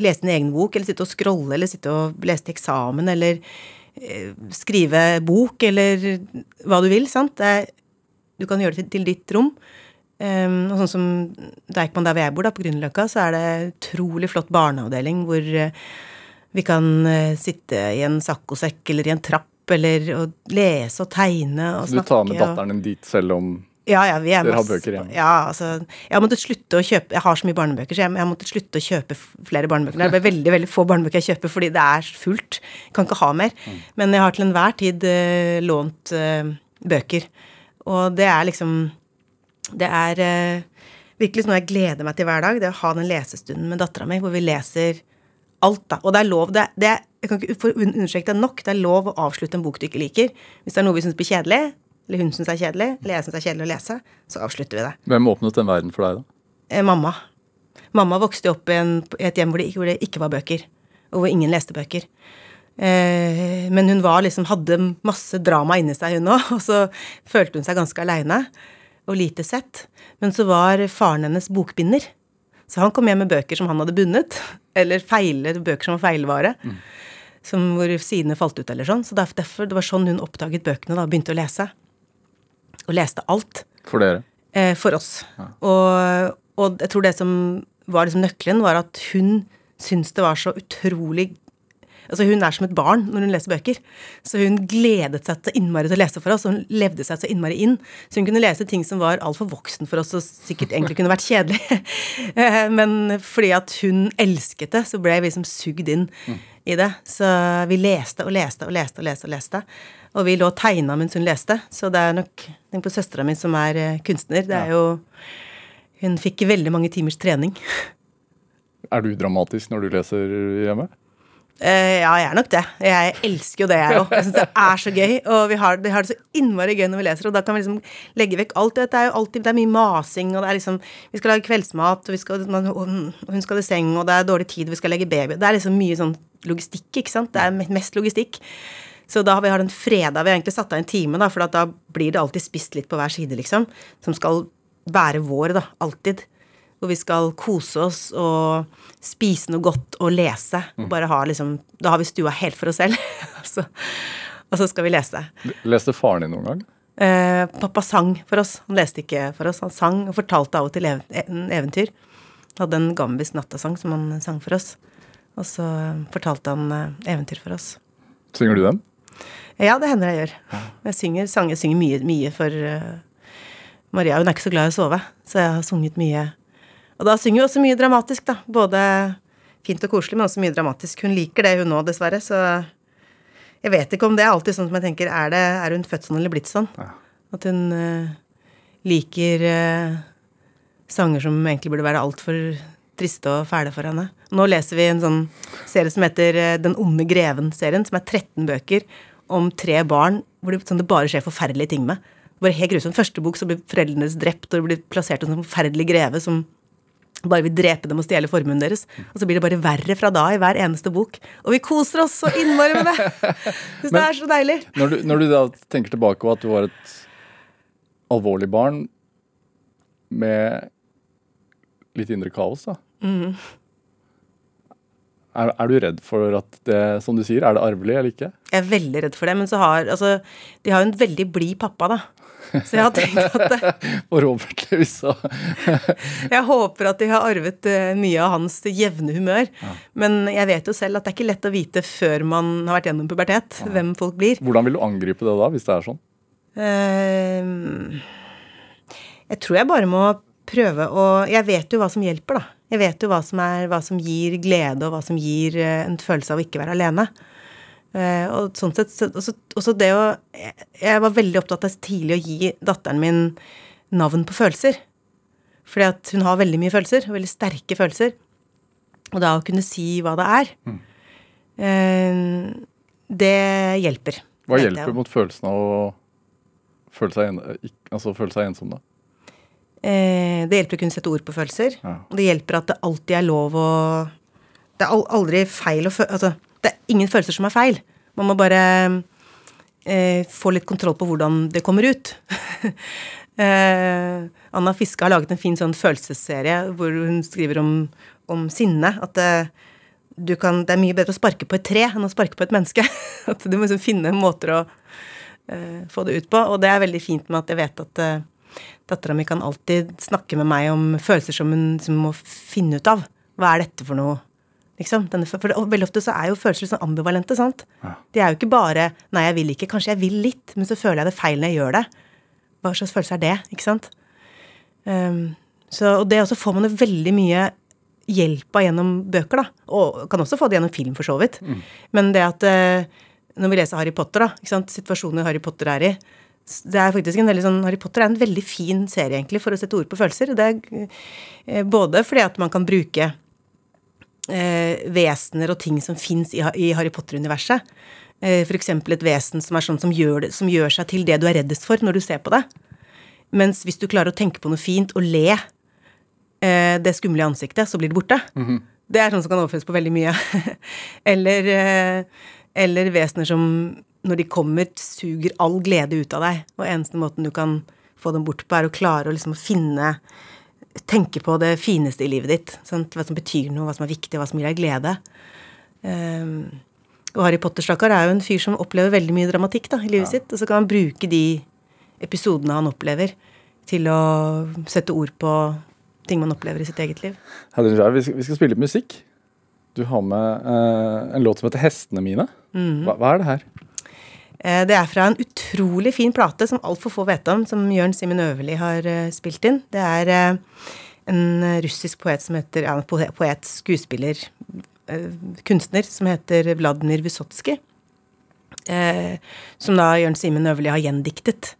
lese en egen bok, eller sitte og scrolle, eller sitte og lese til eksamen, eller eh, skrive bok, eller hva du vil. sant? Er, du kan gjøre det til, til ditt rom. Um, og sånn som Deichman der hvor jeg bor, da, på Grünerløkka, så er det utrolig flott barneavdeling hvor uh, vi kan uh, sitte i en saccosekk eller i en trapp eller og lese og tegne og så snakke. Så du tar med datteren din dit selv om ja, ja, vi er Dere har bøker hjemme? Ja, altså Jeg har måttet slutte å kjøpe Jeg har så mye barnebøker, så jeg, jeg har måttet slutte å kjøpe flere barnebøker. Det er veldig veldig få barnebøker jeg kjøper fordi det er fullt. Jeg kan ikke ha mer. Mm. Men jeg har til enhver tid uh, lånt uh, bøker. Og det er liksom Det er uh, virkelig noe jeg gleder meg til hver dag. Det er å ha den lesestunden med dattera mi hvor vi leser alt, da. Og det er lov det, det Jeg kan ikke understreke det nok. Det er lov å avslutte en bok du ikke liker. Hvis det er noe vi syns blir kjedelig, eller hun syns er kjedelig, eller jeg syns er kjedelig å lese, så avslutter vi det. Hvem åpnet den verden for deg, da? Eh, mamma. Mamma vokste opp i, en, i et hjem hvor det, ikke, hvor det ikke var bøker, og hvor ingen leste bøker. Eh, men hun var liksom, hadde masse drama inni seg, hun òg, og så følte hun seg ganske aleine og lite sett. Men så var faren hennes bokbinder, så han kom hjem med bøker som han hadde bundet, eller feile, bøker som var feilvare. Mm. Som hvor sidene falt ut, eller sånn. Så derfor, Det var sånn hun oppdaget bøkene, da, begynte å lese. Og leste alt. For dere? Eh, for oss. Og, og jeg tror det som var liksom nøkkelen, var at hun syntes det var så utrolig Altså Hun er som et barn når hun leser bøker. Så hun gledet seg så innmari til å lese for oss, og hun levde seg så innmari inn. Så hun kunne lese ting som var altfor voksen for oss, og sikkert egentlig kunne vært kjedelig. Eh, Men fordi at hun elsket det, så ble vi liksom sugd inn i det. Så vi leste og leste og leste og leste. Og leste. Og vi lå og tegna mens hun leste. Så det er nok Tenk på søstera mi som er eh, kunstner. Det er jo Hun fikk veldig mange timers trening. Er du dramatisk når du leser hjemme? Uh, ja, jeg er nok det. Jeg elsker jo det, jeg òg. Jeg syns det er så gøy. Og vi har, vi har, det så innmari gøy når vi leser, og da kan vi liksom legge vekk alt. Det er jo alltid det er mye masing, og det er liksom Vi skal lage kveldsmat, og, vi skal, og hun skal i seng, og det er dårlig tid, og vi skal legge baby Det er liksom mye sånn logistikk, ikke sant. Det er mest logistikk. Så da har vi har en fredag Vi har egentlig satt av en time, da, for da blir det alltid spist litt på hver side, liksom. Som skal være vår, da. Alltid. Hvor vi skal kose oss og spise noe godt og lese. Og bare ha liksom Da har vi stua helt for oss selv. og, så, og så skal vi lese. Leste faren din noen gang? Eh, pappa sang for oss. Han leste ikke for oss. Han sang og fortalte av og til en eventyr. Hadde en gambisk nattasang som han sang for oss. Og så fortalte han eh, eventyr for oss. Synger du dem? Ja, det hender jeg gjør. Jeg synger sanger, synger mye, mye for uh, Maria. Hun er ikke så glad i å sove, så jeg har sunget mye. Og da synger hun også mye dramatisk, da. Både fint og koselig, men også mye dramatisk. Hun liker det, hun òg, dessverre, så jeg vet ikke om det er alltid sånn som jeg tenker, er, det, er hun født sånn eller blitt sånn? Ja. At hun uh, liker uh, sanger som egentlig burde være altfor triste og fæle for henne. Nå leser vi en sånn serie som heter Den onde greven-serien, som er 13 bøker om tre barn hvor det, sånn, det bare skjer forferdelige ting med. Bare helt grusomt. Første bok så blir foreldrene drept, og det blir plassert en sånn forferdelig greve som bare vil drepe dem og stjele formuen deres. Og så blir det bare verre fra da i hver eneste bok. Og vi koser oss så innmari med det! Syns det er så deilig. Når du, når du da tenker tilbake på at du var et alvorlig barn med litt indre kaos, da. Mm. Er, er, du redd for at det, som du sier, er det arvelig eller ikke? Jeg er veldig redd for det, men så har altså De har jo en veldig blid pappa, da. Så jeg har tenkt at det, så Jeg håper at de har arvet uh, mye av hans jevne humør. Ja. Men jeg vet jo selv at det er ikke lett å vite før man har vært gjennom pubertet, ja. hvem folk blir. Hvordan vil du angripe det da, hvis det er sånn? Uh, jeg tror jeg bare må prøve å Jeg vet jo hva som hjelper, da. Jeg vet jo hva som, er, hva som gir glede, og hva som gir uh, en følelse av å ikke være alene. Uh, og sånn sett, også, også det å jeg, var veldig opptatt av tidlig å gi datteren min navn på følelser. Fordi at hun har veldig mye følelser, veldig sterke følelser. Og da å kunne si hva det er, Mm. uh, det hjelper. Hva hjelper mot følelsen av å føle seg, en, altså føle seg ensom, da? Eh, det hjelper å kunne sette ord på følelser. Ja. Og det hjelper at det alltid er lov å Det er aldri feil å føle Altså, det er ingen følelser som er feil. Man må bare eh, få litt kontroll på hvordan det kommer ut. eh, Anna Fiske har laget en fin sånn følelsesserie hvor hun skriver om, om sinne. At det, du kan, det er mye bedre å sparke på et tre enn å sparke på et menneske. At du må liksom finne måter å eh, få det ut på. Og det er veldig fint med at jeg vet at eh, Dattera mi kan alltid snakke med meg om følelser som hun som må finne ut av. Hva er dette for noe? Liksom. Denne, for det, veldig ofte så er jo følelser sånn ambivalente. sant? Ja. De er jo ikke bare 'nei, jeg vil ikke', kanskje jeg vil litt, men så føler jeg det feil når jeg gjør det. Hva slags følelse er det? ikke sant? Um, så, og det også får man jo veldig mye hjelp av gjennom bøker, da. Og kan også få det gjennom film, for så vidt. Men det at uh, når vi leser Harry Potter, da, ikke sant? situasjonen Harry Potter er i, Det er faktisk en veldig sånn, Harry Potter er en veldig fin serie, egentlig, for å sette ord på følelser. Det er eh, både fordi at man kan bruke eh, vesener og ting som fins i, i Harry Potter-universet. Eh, F.eks. et vesen som er sånn som gjør, det, som gjør seg til det du er reddest for når du ser på det. Mens hvis du klarer å tenke på noe fint og le eh, det skumle ansiktet, så blir det borte. Det er sånn som kan overføres på veldig mye. eller, eh, eller vesener som når de kommer, suger all glede ut av deg. Og eneste måten du kan få dem bort på, er å klare å liksom finne Tenke på det fineste i livet ditt. Sant? Hva som betyr noe, hva som er viktig, hva som gir deg glede. Um, og Harry Potter, stakkar, er jo en fyr som opplever veldig mye dramatikk da, i livet Ja. sitt. Og så kan han bruke de episodene han opplever, til å sette ord på ting man opplever i sitt eget liv. Vi, skal, spille litt musikk. Du har med eh, en låt som heter 'Hestene mine'. Hva, hva er det her? Eh, Det er fra en utrolig fin plate som altfor få vet om, som Jørn Simen Øverli har eh, spilt inn. Det er eh, en russisk poet som heter ja, poet, skuespiller, kunstner, som heter Vladimir Vysotsky. Eh, som da Jørn Simen Øverli har gjendiktet.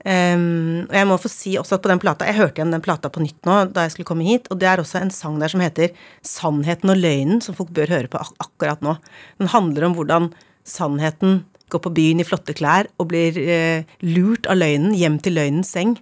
Um, og jeg må få si også at på den plata Jeg hørte igjen den plata på nytt nå da jeg skulle komme hit, og det er også en sang der som heter 'Sannheten og løgnen', som folk bør høre på akkurat nå. Den handler om hvordan sannheten går på byen i flotte klær og blir eh, lurt av løgnen hjem til løgnens seng.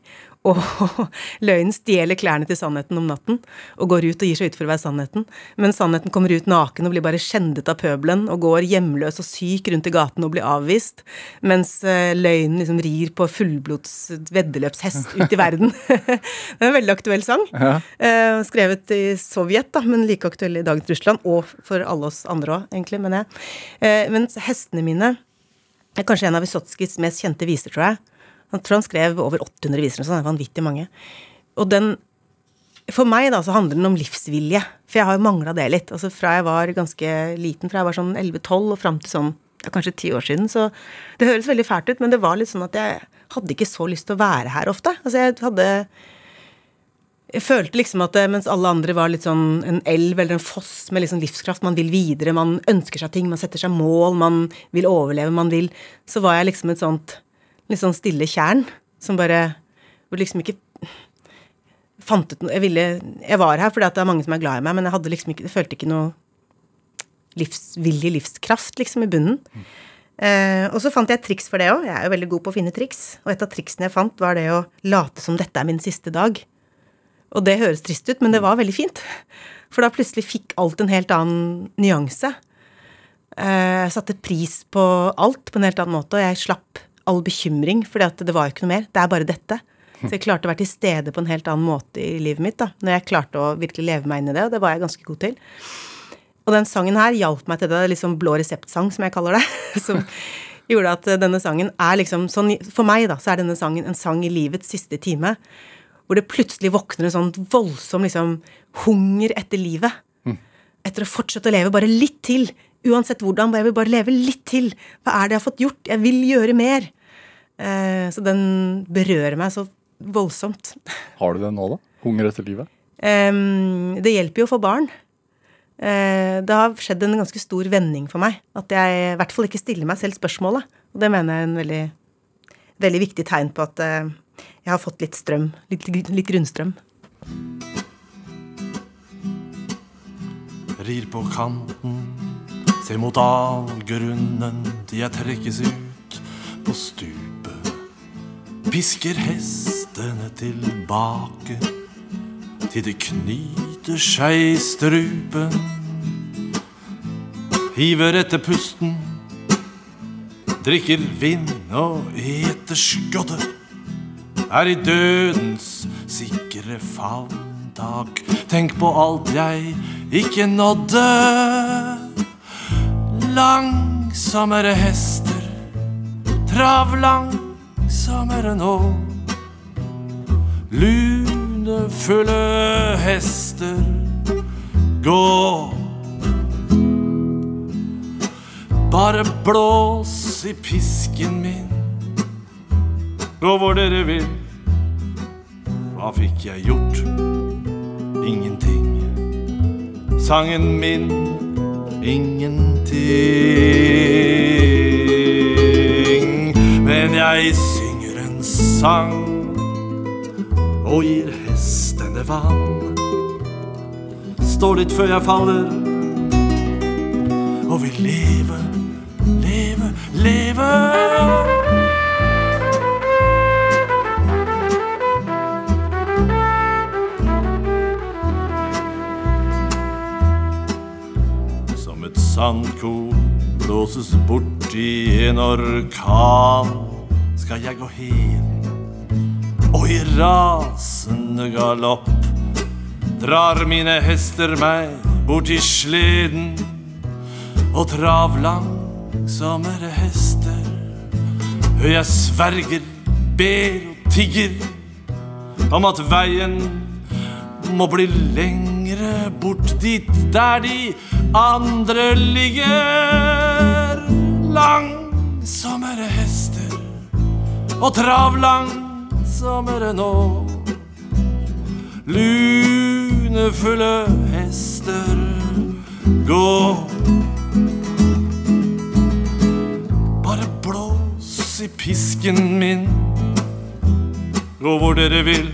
Og løgnen stjeler klærne til sannheten om natten og går ut og gir seg ut for å være sannheten. Men sannheten kommer ut naken og blir bare skjendet av pøbelen og går hjemløs og syk rundt i gaten og blir avvist. Mens eh, løgnen liksom rir på fullblods veddeløpshest ut i verden. det er en veldig aktuell sang. Ja. Eh, skrevet i Sovjet, da, men like aktuell i dagens Russland. Og for alle oss andre òg, egentlig, mener jeg. Eh, mens hestene mine er kanskje en av Vysotskijs mest kjente viser, tror jeg. Jeg tror han skrev over 800 viser, så det er vanvittig mange. Og den For meg da, så handler den om livsvilje, for jeg har jo mangla det litt. Altså Fra jeg var ganske liten, fra jeg var sånn 11-12 og fram til sånn ja, kanskje ti år siden, så Det høres veldig fælt ut, men det var litt sånn at jeg hadde ikke så lyst til å være her ofte. Altså jeg hadde jeg følte liksom at eh, mens alle andre var litt sånn en elv eller en foss med liksom livskraft, man vil videre, man ønsker seg ting, man setter seg mål, man vil overleve, man vil Så var jeg liksom et sånt litt sånn stille tjern som bare Hvor liksom ikke fant ut noe Jeg ville Jeg var her fordi det er mange som er glad i meg, men jeg hadde liksom ikke Jeg følte ikke noe livsvillig livskraft, liksom, i bunnen. Eh, og så fant jeg et triks for det òg. Jeg er jo veldig god på å finne triks. Og et av triksene jeg fant, var det å late som dette er min siste dag. Og det høres trist ut, men det var veldig fint. For da plutselig fikk alt en helt annen nyanse. Eh, Jeg satte pris på alt på en helt annen måte, og jeg slapp all bekymring, for det var jo ikke noe mer. Det er bare dette. Så jeg klarte å være til stede på en helt annen måte i livet mitt. da, Når jeg klarte å virkelig leve meg inn i det, og det var jeg ganske god til. Og den sangen her hjalp meg til det. det er liksom blå reseptsang, som jeg kaller det. Som gjorde at denne sangen er liksom sånn For meg, da, så er denne sangen en sang i livets siste time. Hvor det plutselig våkner en sånn voldsom liksom hunger etter livet. Etter å fortsette å leve bare litt til. Uansett hvordan. Jeg vil bare leve litt til. Hva er det jeg har fått gjort? Jeg vil gjøre mer. Eh, så den berører meg så voldsomt. Har du det nå, da? Hunger etter livet? Eh, det hjelper jo å få barn. Eh, det har skjedd en ganske stor vending for meg. At jeg i hvert fall ikke stiller meg selv spørsmålet. Og det mener jeg er en veldig, veldig viktig tegn på at eh, jeg har fått litt strøm. Litt, litt grunnstrøm. Rir på kanten, ser mot avgrunnen til jeg trekkes ut på stupet. Pisker hestene tilbake til det knyter seg i strupen. Hiver etter pusten, drikker vind og eter skodde. Er i dødens sikre favntak. Tenk på alt jeg ikke nådde. Langsommere hester, trav langsommere nå. Lunefulle hester, gå. Bare blås i pisken min, gå hvor dere vil. Hva fikk jeg gjort? Ingenting. Sangen min ingenting. Men jeg synger en sang og gir hestene vann. Står litt før jeg faller, og vil leve, leve, leve. Sandkorn blåses bort i en orkan, skal jeg gå hen. Og i rasende galopp drar mine hester meg bort i sleden. Og travlangsommere hester, jeg sverger, ber og tigger om at veien må bli lengre bort dit der de andre ligger. Langsommere hester og travlangsommere nå. Lunefulle hester, gå. Bare blås i pisken min, gå hvor dere vil.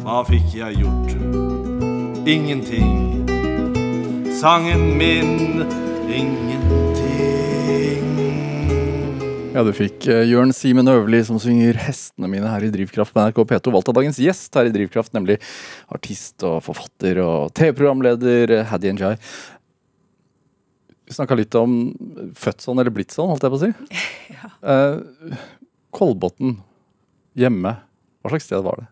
Hva fikk jeg gjort? Ingenting. Sangen min ingenting. Ja, du fikk uh, Jørn Simen Øverli som synger 'Hestene mine' her i Drivkraft på NRK P2. Valgt av dagens gjest her i Drivkraft, nemlig artist og forfatter og TV-programleder uh, Haddy Njay. Vi snakka litt om født sånn eller blitt sånn, holdt jeg på å si. Ja. Eh, Kolbotn hjemme, hva slags sted var det?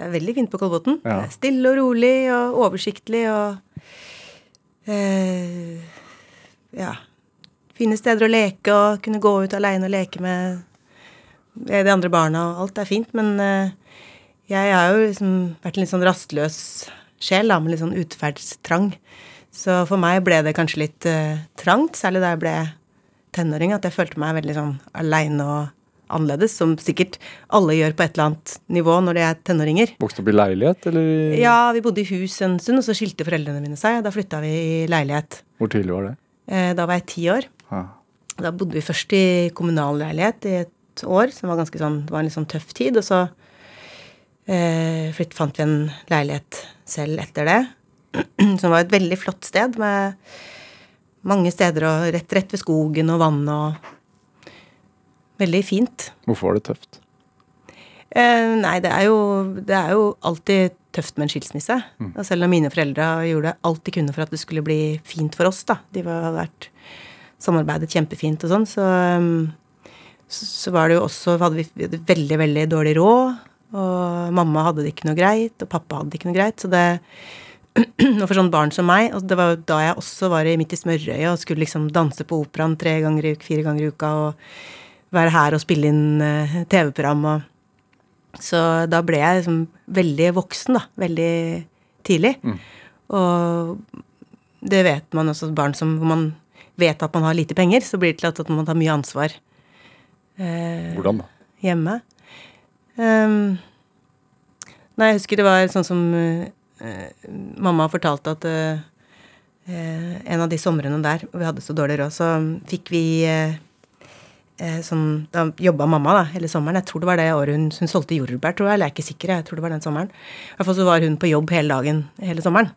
Det er veldig fint på Kolbotn. Ja. Det er Stille og rolig og oversiktlig og eh, Ja. Fine steder å leke og kunne gå ut aleine og leke med de andre barna. og Alt er fint, men eh, jeg har jo liksom vært en litt sånn rastløs sjel, da, med litt sånn utferdstrang. Så for meg ble det kanskje litt eh, trangt, særlig da jeg ble tenåring, at jeg følte meg veldig sånn aleine og annerledes, som sikkert alle gjør på et eller annet nivå når de er tenåringer. Vokste opp i leilighet, eller? Ja, vi bodde i hus en stund, og så skilte foreldrene mine seg. Da flytta vi i leilighet. Hvor tidlig var det? Eh, Da var jeg ti år. Ja. Da bodde vi først i kommunal leilighet i et år, som var ganske sånn, det var en litt sånn tøff tid. Og så eh, flytt, fant vi en leilighet selv etter det, som var et veldig flott sted med mange steder og rett, rett ved skogen og vann og Veldig fint. Hvorfor var det tøft? Eh, nei, det er, jo, det er jo alltid tøft med en skilsmisse. Og selv om mine foreldre gjorde alt de kunne for at det skulle bli fint for oss, da. De var, hadde vært samarbeidet kjempefint og sånn, så, um, så, var det jo også hadde vi, veldig, veldig dårlig råd. Og mamma hadde det ikke noe greit, og pappa hadde det ikke noe greit. Så det Og for sånn barn som meg, og det var jo da jeg også var i midt i smørøyet og skulle liksom danse på operaen tre ganger i uka, fire ganger i uka, og være her og spille inn eh, TV-program og Så da ble jeg liksom veldig voksen, da. Veldig tidlig. Og det vet man også, barn som hvor man vet at man har lite penger, så blir det til at man tar mye ansvar eh, Hvordan da? hjemme. Um, nei, jeg husker det var sånn som uh, mamma fortalte at eh, en av de somrene der og vi hadde så dårlig råd, så fikk vi eh, sånn, Da jobba mamma da, hele sommeren. Jeg tror det var det året hun, hun solgte jordbær, tror jeg. Eller jeg er ikke sikker, jeg tror det var den sommeren. I hvert fall så var hun på jobb hele dagen hele sommeren.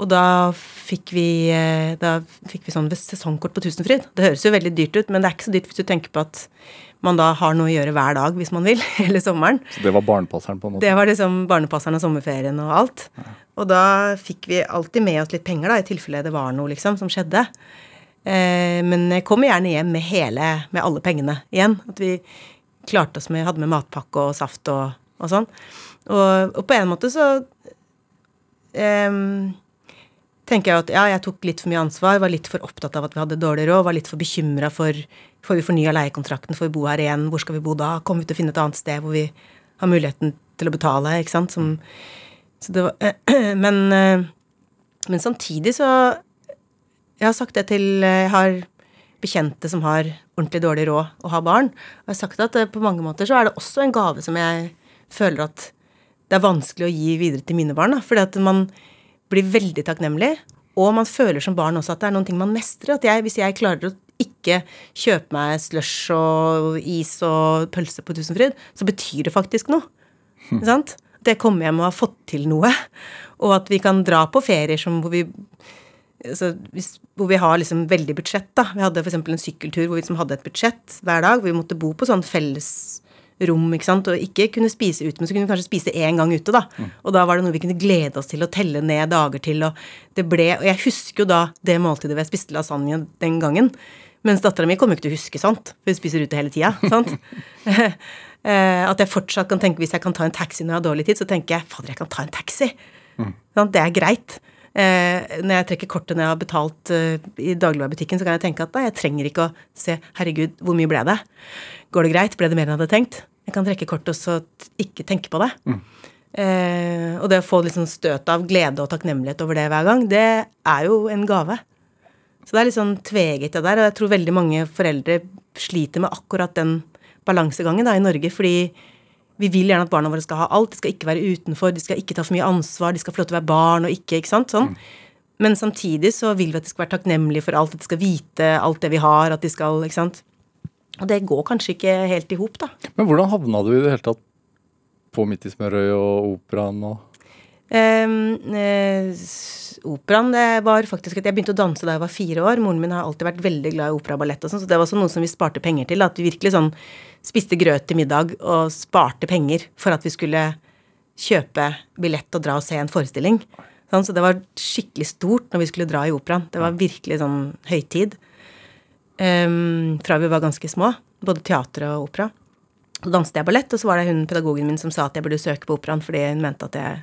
Og da fikk vi, eh, da fikk vi sånn sesongkort på Tusenfryd. Det høres jo veldig dyrt ut, men det er ikke så dyrt hvis du tenker på at man da har noe å gjøre hver dag hvis man vil, hele sommeren. Så det var barnepasseren på en måte? Det var liksom barnepasseren og sommerferien og alt. Og da fikk vi alltid med oss litt penger, da, i tilfelle det var noe liksom som skjedde. Eh, men jeg kommer gjerne hjem med hele, med alle pengene igjen. At vi klarte oss med, hadde med matpakke og saft og, og sånn. Og, og på en måte så em, tenker jeg at ja, jeg tok litt for mye ansvar, var litt for opptatt av at vi hadde dårlig råd, var litt for bekymra for får vi fornya leiekontrakten, får vi bo her igjen, hvor skal vi bo da, kommer vi til å finne et annet sted hvor vi har muligheten til å betale, ikke sant, som så det var, men, eh, men samtidig så Jeg har sagt det til Jeg har bekjente som har ordentlig dårlig råd og har barn. Og jeg har sagt at eh, på mange måter så er det også en gave som jeg føler at det er vanskelig å gi videre til mine barn. Da, fordi at man blir veldig takknemlig. Og man føler som barn også at det er noen ting man mestrer. At jeg, hvis jeg klarer å ikke kjøpe meg slush og is og pølse på Tusenfryd, så betyr det faktisk noe. Ikke sant? Det kommer hjem og har fått til noe. Og at vi kan dra på ferier som hvor vi hvis, hvor vi har liksom veldig budsjett, da. Vi hadde f.eks. en sykkeltur hvor vi liksom hadde et budsjett hver dag. Hvor vi måtte bo på sånn fellesrom, ikke sant. Og ikke kunne spise ute, men så kunne vi kanskje spise én gang ute, da. Og da var det noe vi kunne glede oss til å telle ned dager til. Og det ble Og jeg husker jo da det måltidet hvor jeg spiste lasagne den gangen. Mens dattera mi kommer ikke til å huske sånt, for hun spiser ute hele tida. sant? Eh, At jeg fortsatt kan tenke, hvis jeg kan ta en taxi når jeg har dårlig tid, så tenker jeg fader, jeg kan ta en taxi. Sant? Det er greit. Eh, når jeg trekker kortet når jeg har betalt eh, i dagligvarebutikken, så kan jeg tenke at da, jeg trenger ikke å se herregud, hvor mye ble det? Går det greit? Ble det mer enn jeg hadde tenkt? Jeg kan trekke kortet og så ikke tenke på det. Eh, og det å få litt sånn støt av glede og takknemlighet over det hver gang, det er jo en gave. Så det er litt sånn tveget det der, og jeg tror veldig mange foreldre sliter med akkurat den balansegangen da i Norge, fordi vi vil gjerne at barna våre skal ha alt. De skal ikke være utenfor, de skal ikke ta for mye ansvar, de skal få lov til å være barn og ikke, ikke sant? Sånn. Men samtidig så vil vi at de skal være takknemlige for alt, at de skal vite alt det vi har, at de skal, ikke sant. Og det går kanskje ikke helt i hop, da. Men hvordan havna du i det hele tatt på Midt i smørøyet og operaen og eh, operaen det var faktisk at Jeg begynte å danse da jeg var fire år. Moren min har alltid vært veldig glad i opera og sånn, så det var noe som vi sparte penger til. At vi virkelig sånn spiste grøt til middag og sparte penger for at vi skulle kjøpe billett og dra og se en forestilling. Sånn, så det var skikkelig stort når vi skulle dra i operaen. Det var virkelig sånn høytid. Um, fra vi var ganske små. Både teater og opera. Så danset jeg ballett, og så var det hun pedagogen min som sa at jeg burde søke på operaen fordi hun mente at jeg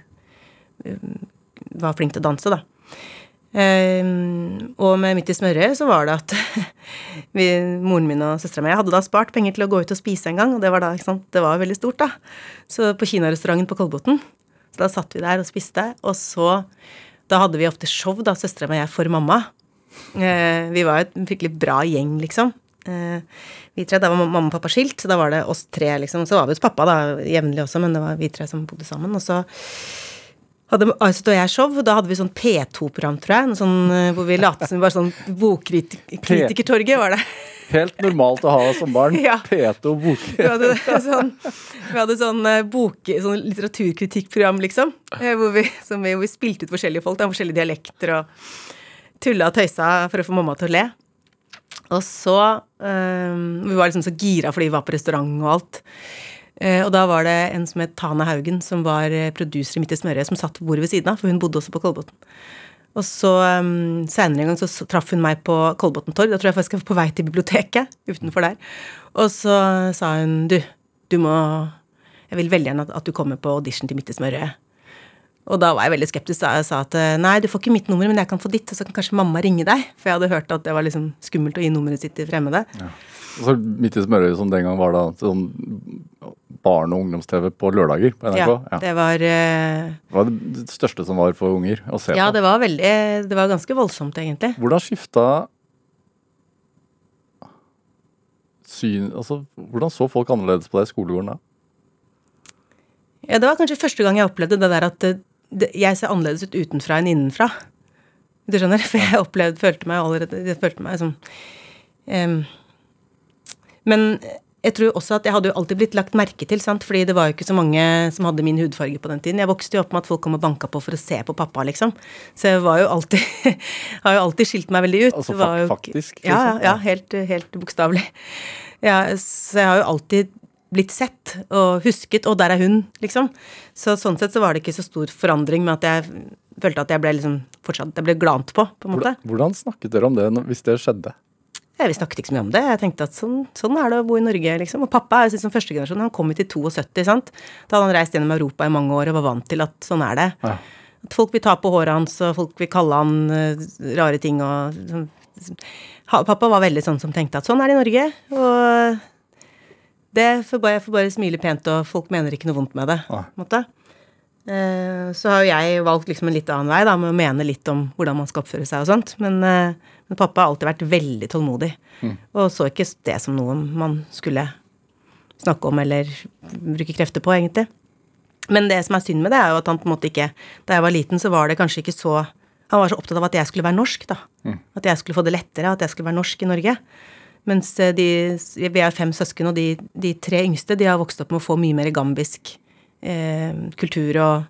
var flink til å danse, da. Um, og med Midt i smørøyet så var det at vi, moren min og søstera mi hadde da spart penger til å gå ut og spise en gang, og det var da, ikke sant, det var veldig stort, da. Så på kinarestauranten på Kolbotn, så da satt vi der og spiste, og så Da hadde vi ofte show, da, søstera mi og jeg, for mamma. Eh, vi var et fryktelig bra gjeng, liksom. Eh, vi tre, Da var mamma og pappa skilt, så da var det oss tre, liksom. Så var vi hos pappa da, jevnlig også, men det var vi tre som bodde sammen. Og så hadde Aysut og jeg show, da hadde vi sånn P2-program, tror jeg. Sånn, eh, hvor vi lot som vi var sånn Bokkritikertorget, var det. Helt normalt å ha som barn. Ja. P2 bok. Vi hadde sånn, vi hadde sånn, eh, bok, sånn litteraturkritikkprogram, liksom. eh, Hvor vi, som vi, hvor vi spilte ut forskjellige folk, da, forskjellige dialekter, og tulla og tøysa for å få mamma til å le. Og så øh, Vi var liksom så gira fordi vi var på restaurant og alt. Eh, og da var det en som het Tane Haugen, som var eh, producer i Midt i smørøyet, som satt på bordet ved siden av, for hun bodde også på Kolbotn. Og så um, Senere en gang så, traff hun meg på Kolbotn torg. Da tror jeg faktisk jeg var på vei til biblioteket utenfor der. Og så sa hun du, du må Jeg vil veldig gjerne at, at du kommer på audition til Midt i smørøyet. Og da var jeg veldig skeptisk. da Jeg sa at nei, du får ikke mitt nummer, men jeg kan få ditt, og så kan kanskje mamma ringe deg. For jeg hadde hørt at det var liksom skummelt å gi nummeret sitt til fremmede. Så Midt i smørøyet som den gang var da sånn barne- og ungdoms-TV på lørdager på NRK. Ja, det var uh, Det var det største som var for unger å se Ja, på. det var veldig Det var ganske voldsomt, egentlig. Hvordan skifta syn Altså, hvordan så folk annerledes på deg i skolegården da? Ja, det var kanskje første gang jeg opplevde det der at det, det, jeg ser annerledes ut utenfra enn innenfra. Du skjønner? For jeg opplevde, følte meg allerede Jeg følte meg som um, Men jeg tror også at jeg hadde jo alltid blitt lagt merke til, sant? fordi det var jo ikke så mange som hadde min hudfarge på den tiden. Jeg vokste jo opp med at folk kom og banka på for å se på pappa, liksom. Så jeg var jo alltid Har jo alltid skilt meg veldig ut. Altså var jo- faktisk, Ja, ja, liksom? ja helt, helt bokstavelig. Ja, så jeg har jo alltid blitt sett og husket, og der er hun, liksom. Så sånn sett så var det ikke så stor forandring med at jeg følte at jeg ble liksom fortsatt Jeg ble glant på, på en måte. Hvordan, hvordan snakket dere om det hvis det skjedde? Ja, vi snakket ikke så mye om det. Jeg tenkte at sånn, sånn er det å bo i Norge, liksom. Og pappa er jo som førstegenerasjon. Han kom hit i 72, sant. Da hadde han reist gjennom Europa i mange år og var vant til at sånn er det. Ja. At folk vil ta på håret hans, og folk vil kalle han eh, rare ting og sånn. Pappa var veldig sånn som tenkte at sånn er det i Norge, og det får bare, jeg får bare smile pent, og folk mener ikke noe vondt med det. Nei. på en måte. Eh, Så har jo jeg valgt liksom en litt annen vei, da, med å mene litt om hvordan man skal oppføre seg og sånt. Men, eh, men pappa har alltid vært veldig tålmodig, og så ikke det som noe man skulle snakke om eller bruke krefter på, egentlig. Men det som er synd med det, er jo at han på en måte ikke Da jeg var liten, så var det kanskje ikke så Han var så opptatt av at jeg skulle være norsk, da. At jeg skulle få det lettere, at jeg skulle være norsk i Norge. Mens eh, de, vi er fem søsken, og de, de tre yngste de har vokst opp med å få mye mer gambisk eh, kultur og,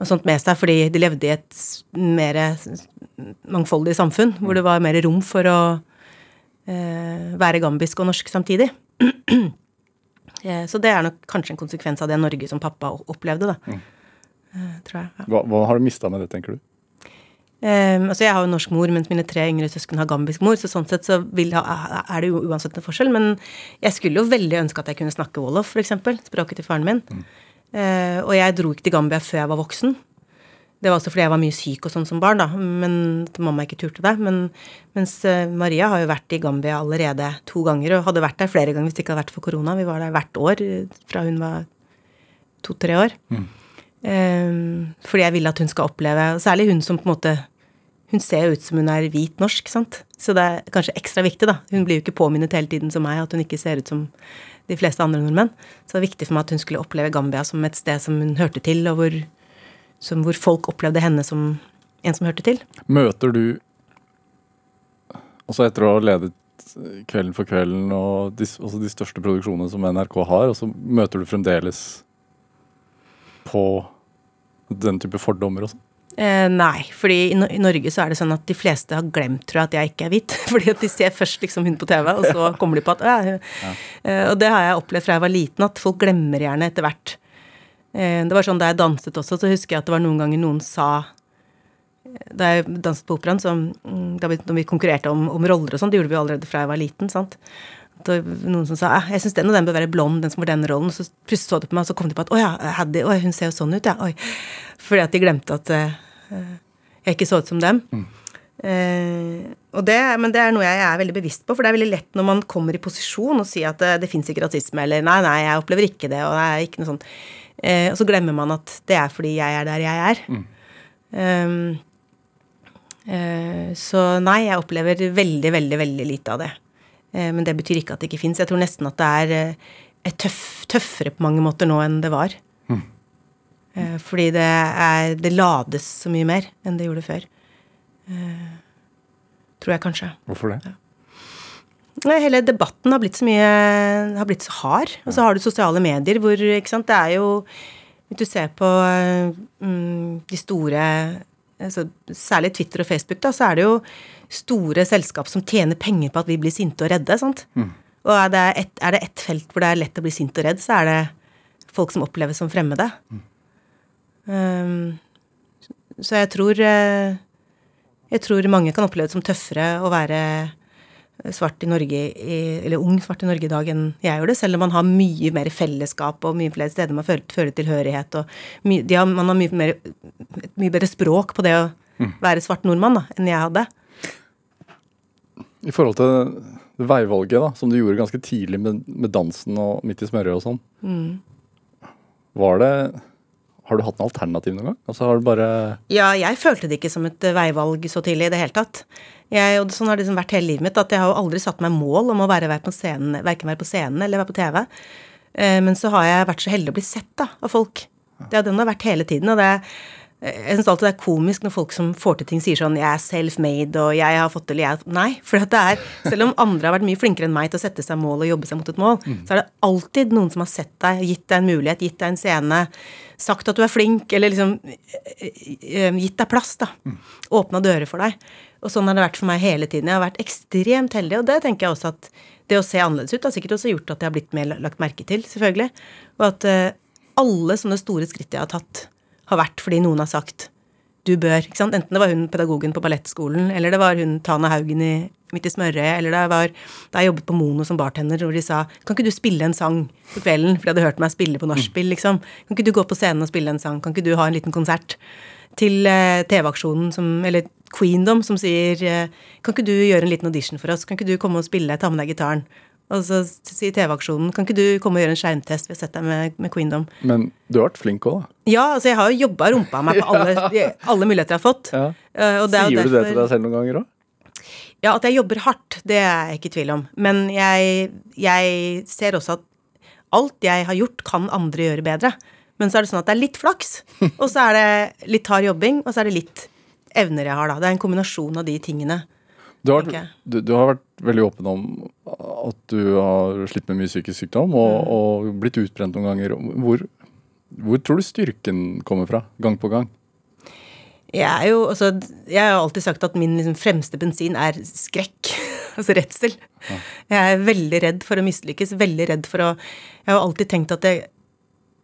og sånt med seg, fordi de levde i et mer mangfoldig samfunn, hvor det var mer rom for å eh, være gambisk og norsk samtidig. Eh, Så det er nok kanskje en konsekvens av det Norge som pappa opplevde, da. Eh, Tror jeg. Ja. Hva, hva har du mista med det, tenker du? Um, altså Jeg har jo norsk mor, mens mine tre yngre søsken har gambisk mor. Så sånn sett så ha- er det jo uansett en forskjell. Men jeg skulle jo veldig ønske at jeg kunne snakke wolof, f.eks. Språket til faren min. Eh, og jeg dro ikke til Gambia før jeg var voksen. Det var også fordi jeg var mye syk og sånn som barn, da. Men mamma ikke turte det. Men, mens eh, Maria har jo vært i Gambia allerede to ganger, og hadde vært der flere ganger hvis det ikke hadde vært for korona. Vi var der hvert år eh, fra hun var to-tre år. Eh, fordi jeg ville at hun skal oppleve og Særlig hun som på en måte Hun ser jo ut som hun er hvit norsk, sant. Så det er kanskje ekstra viktig, da. Hun blir jo ikke påminnet hele tiden som meg, at hun ikke ser ut som de fleste andre nordmenn. Så det var viktig for meg at hun skulle oppleve Gambia som et sted som hun hørte til, og hvor, som, hvor folk opplevde henne som en som hørte til. Møter du Også etter å ha ledet Kvelden for kvelden og de, også de største produksjonene som NRK har, og så møter du fremdeles på den type fordommer og sånn? Eh, nei, fordi i, no i Norge så er det sånn at de fleste har glemt, tror jeg, at jeg ikke er hvit. Fordi at de ser først liksom hun på TV, og så kommer de på at ja, Eh, Og det har jeg opplevd fra jeg var liten, at folk glemmer gjerne etter hvert. Eh, det var sånn da jeg danset også, så husker jeg at det var noen ganger noen sa Da jeg danset på operaen, så mm, da vi, når vi konkurrerte om, om roller og sånn, det gjorde vi allerede fra jeg var liten, sant. Det var noen som sa «Ah, jeg syns den og den bør være blond, den som får den rollen. Så plutselig så de på meg, og så kom de på at å ja, Haddy, oi, hun ser jo sånn ut, ja. Oi. Fordi at de glemte at uh, jeg ikke så ut som dem. Eh, og det, men det er noe jeg er veldig bevisst på, for det er veldig lett når man kommer i posisjon og sier at det, det fins ikke rasisme, eller nei, nei, jeg opplever ikke det, og det er ikke noe sånt. Uh, og så glemmer man at det er fordi jeg er der jeg er. Um, eh, så nei, jeg opplever veldig, veldig, veldig lite av det. Eh, men det betyr ikke at det ikke fins. Jeg tror nesten at det er, eh, tøff, tøffere på mange måter nå enn det var. Mm. Fordi det, er, det lades så mye mer enn det gjorde før. Tror jeg kanskje. Hvorfor det? Ja. hele debatten har blitt så mye har blitt så hard. Og så har du sosiale medier hvor ikke sant, det er jo Hvis du ser på mm, de store altså, Særlig Twitter og Facebook, da, så er det jo store selskap som tjener penger på at vi blir sinte og redde. sant? Og er det, ett, er det ett felt hvor det er lett å bli sint og redd, så er det folk som oppleves som fremmede. Um, så jeg tror eh, Jeg tror mange kan oppleve det som tøffere å være svart i Norge eller ung svart i Norge i dag enn jeg gjør det, selv om man har mye mer fellesskap og mye flere steder man føler, føler tilhørighet og my, de har, man har mye, mer, et mye bedre språk på det å være svart nordmann da, enn jeg hadde. I forhold til veivalget da, som du gjorde ganske tidlig med, med dansen og Midt i smørøyet og sånn, var det Har du hatt en alternativ noen gang? Altså har du bare Ja, jeg følte det ikke som et eh, veivalg så tidlig i det hele tatt. Jeg, og sånn har det liksom vært hele livet mitt, at jeg har jo aldri satt meg mål om å være, verken være på scenen eller være på TV. Eh, men så har jeg vært så heldig å bli sett da, av folk. Det har den har vært hele tiden. og det jeg syns alltid det er komisk når folk som får til ting, sier sånn 'jeg er self-made', og 'jeg har fått til', jeg Nei. For at det er, selv om andre har vært mye flinkere enn meg til å sette seg mål og jobbe seg mot et mål, så er det alltid noen som har sett deg, gitt deg en mulighet, gitt deg en scene, sagt at du er flink, eller liksom eh, eh, gitt deg plass, da. Åpna dører for deg. Og sånn har det vært for meg hele tiden. Jeg har vært ekstremt heldig, og det tenker jeg også at det å se annerledes ut har sikkert også gjort at jeg har blitt mer lagt merke til, selvfølgelig. Og at eh, alle sånne store skritt jeg har tatt, har vært fordi noen har sagt du bør. ikke sant? Enten det var hun pedagogen på ballettskolen, eller det var hun Tana Haugen i Midt i smørøyet, eller det var da jeg jobbet på Mono som bartender, hvor de sa kan ikke du spille en sang på kvelden, for de hadde hørt meg spille på nachspiel, liksom. Kan ikke du gå på scenen og spille en sang? Kan ikke du ha en liten konsert? Til eh, TV-aksjonen som Eller Queendom som sier eh, Kan ikke du gjøre en liten audition for oss? Kan ikke du komme og spille? Ta med deg gitaren. Og så sier TV-aksjonen Kan ikke du komme og gjøre en skjermtest? Vi har sett deg med, med Queendom. Men du har vært flink òg, da. Ja, altså jeg har jo jobba rumpa meg på alle, alle muligheter jeg har fått. Ja. Eh, er Sier du det til deg selv noen ganger òg? Ja, at jeg jobber hardt, det er jeg ikke i tvil om. Men jeg, jeg ser også at alt jeg har gjort, kan andre gjøre bedre. Men så er det sånn at det er litt flaks, og så er det litt hard jobbing, og så er det litt evner jeg har, da. Det er en kombinasjon av de tingene. Du har, du, du har vært veldig åpen om at du har slitt med mye psykisk sykdom og, Mm. og blitt utbrent noen ganger. Hvor, hvor tror du styrken kommer fra, gang på gang? Jeg jo, altså, jeg har alltid sagt at min liksom, fremste bensin er skrekk. altså redsel. Jeg er veldig redd for å mislykkes. Veldig redd for å Jeg har alltid tenkt at det,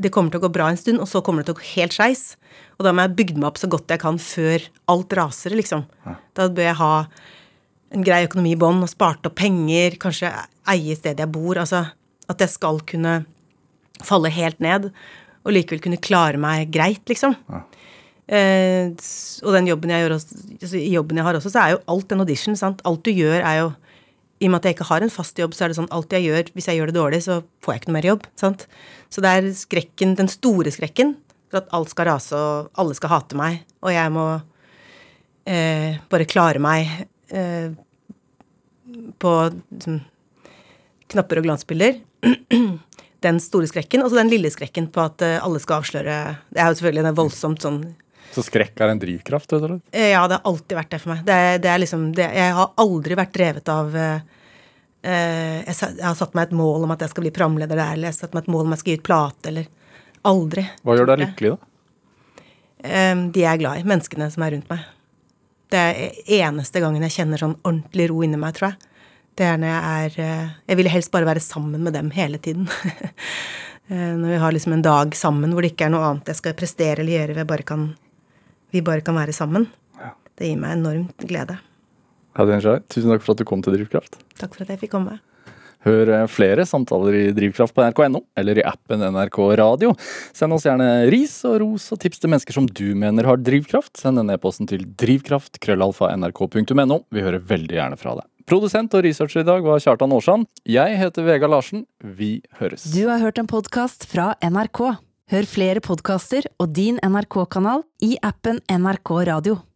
det kommer til å gå bra en stund, og så kommer det til å gå helt skeis. Og da må jeg bygge meg opp så godt jeg kan før alt raser, liksom. Da bør jeg ha en grei økonomi i bånn og sparte opp penger, kanskje eie stedet jeg bor. Altså at jeg skal kunne falle helt ned, og likevel kunne klare meg greit, liksom. Eh, og den jobben jeg gjør også, altså, jobben jeg har også, så er jo alt en audition. sant? Alt du gjør, er jo I og med at jeg ikke har en fast jobb, så er det sånn alt jeg gjør, hvis jeg gjør det dårlig, så får jeg ikke noe mer jobb. sant? Så det er skrekken, den store skrekken for at alt skal rase, og alle skal hate meg, og jeg må eh, bare klare meg eh, på liksom, knapper og glansbilder. den store skrekken, og så den lille skrekken på at eh, alle skal avsløre Det er jo selvfølgelig er voldsomt sånn Så skrekk er en drivkraft, vet du? Eh, Ja, det har alltid vært det for meg. Det, det er liksom det, Jeg har aldri vært drevet av eh, jeg, jeg har satt meg et mål om at jeg skal bli programleder der, eller jeg har satt meg et mål om at jeg skal gi ut plate, eller Aldri. Hva gjør deg lykkelig, da? Eh, de jeg er glad i. Menneskene som er rundt meg. Det er eneste gangen jeg kjenner sånn ordentlig ro inni meg, tror jeg. Det er når jeg er eh, Jeg ville helst bare være sammen med dem hele tiden. Eh, når vi har liksom en dag sammen hvor det ikke er noe annet jeg skal prestere eller gjøre, vi bare kan, vi bare kan være sammen. Det gir meg enormt glede. Hadin Shai, tusen takk for at du kom til Drivkraft. Takk for at jeg fikk komme. Hør eh, flere samtaler i Drivkraft på nrk.no eller i appen NRK Radio. Send oss gjerne ris og ros og tips til mennesker som du mener har drivkraft. Send denne e-posten til drivkraft krøllalfa Vi hører veldig gjerne fra deg. Produsent og researcher i dag var Kjartan Aarsand. Jeg heter Vegard Larsen. Vi høres. Du har hørt en podkast fra NRK. Hør flere podkaster og din NRK-kanal i appen NRK Radio.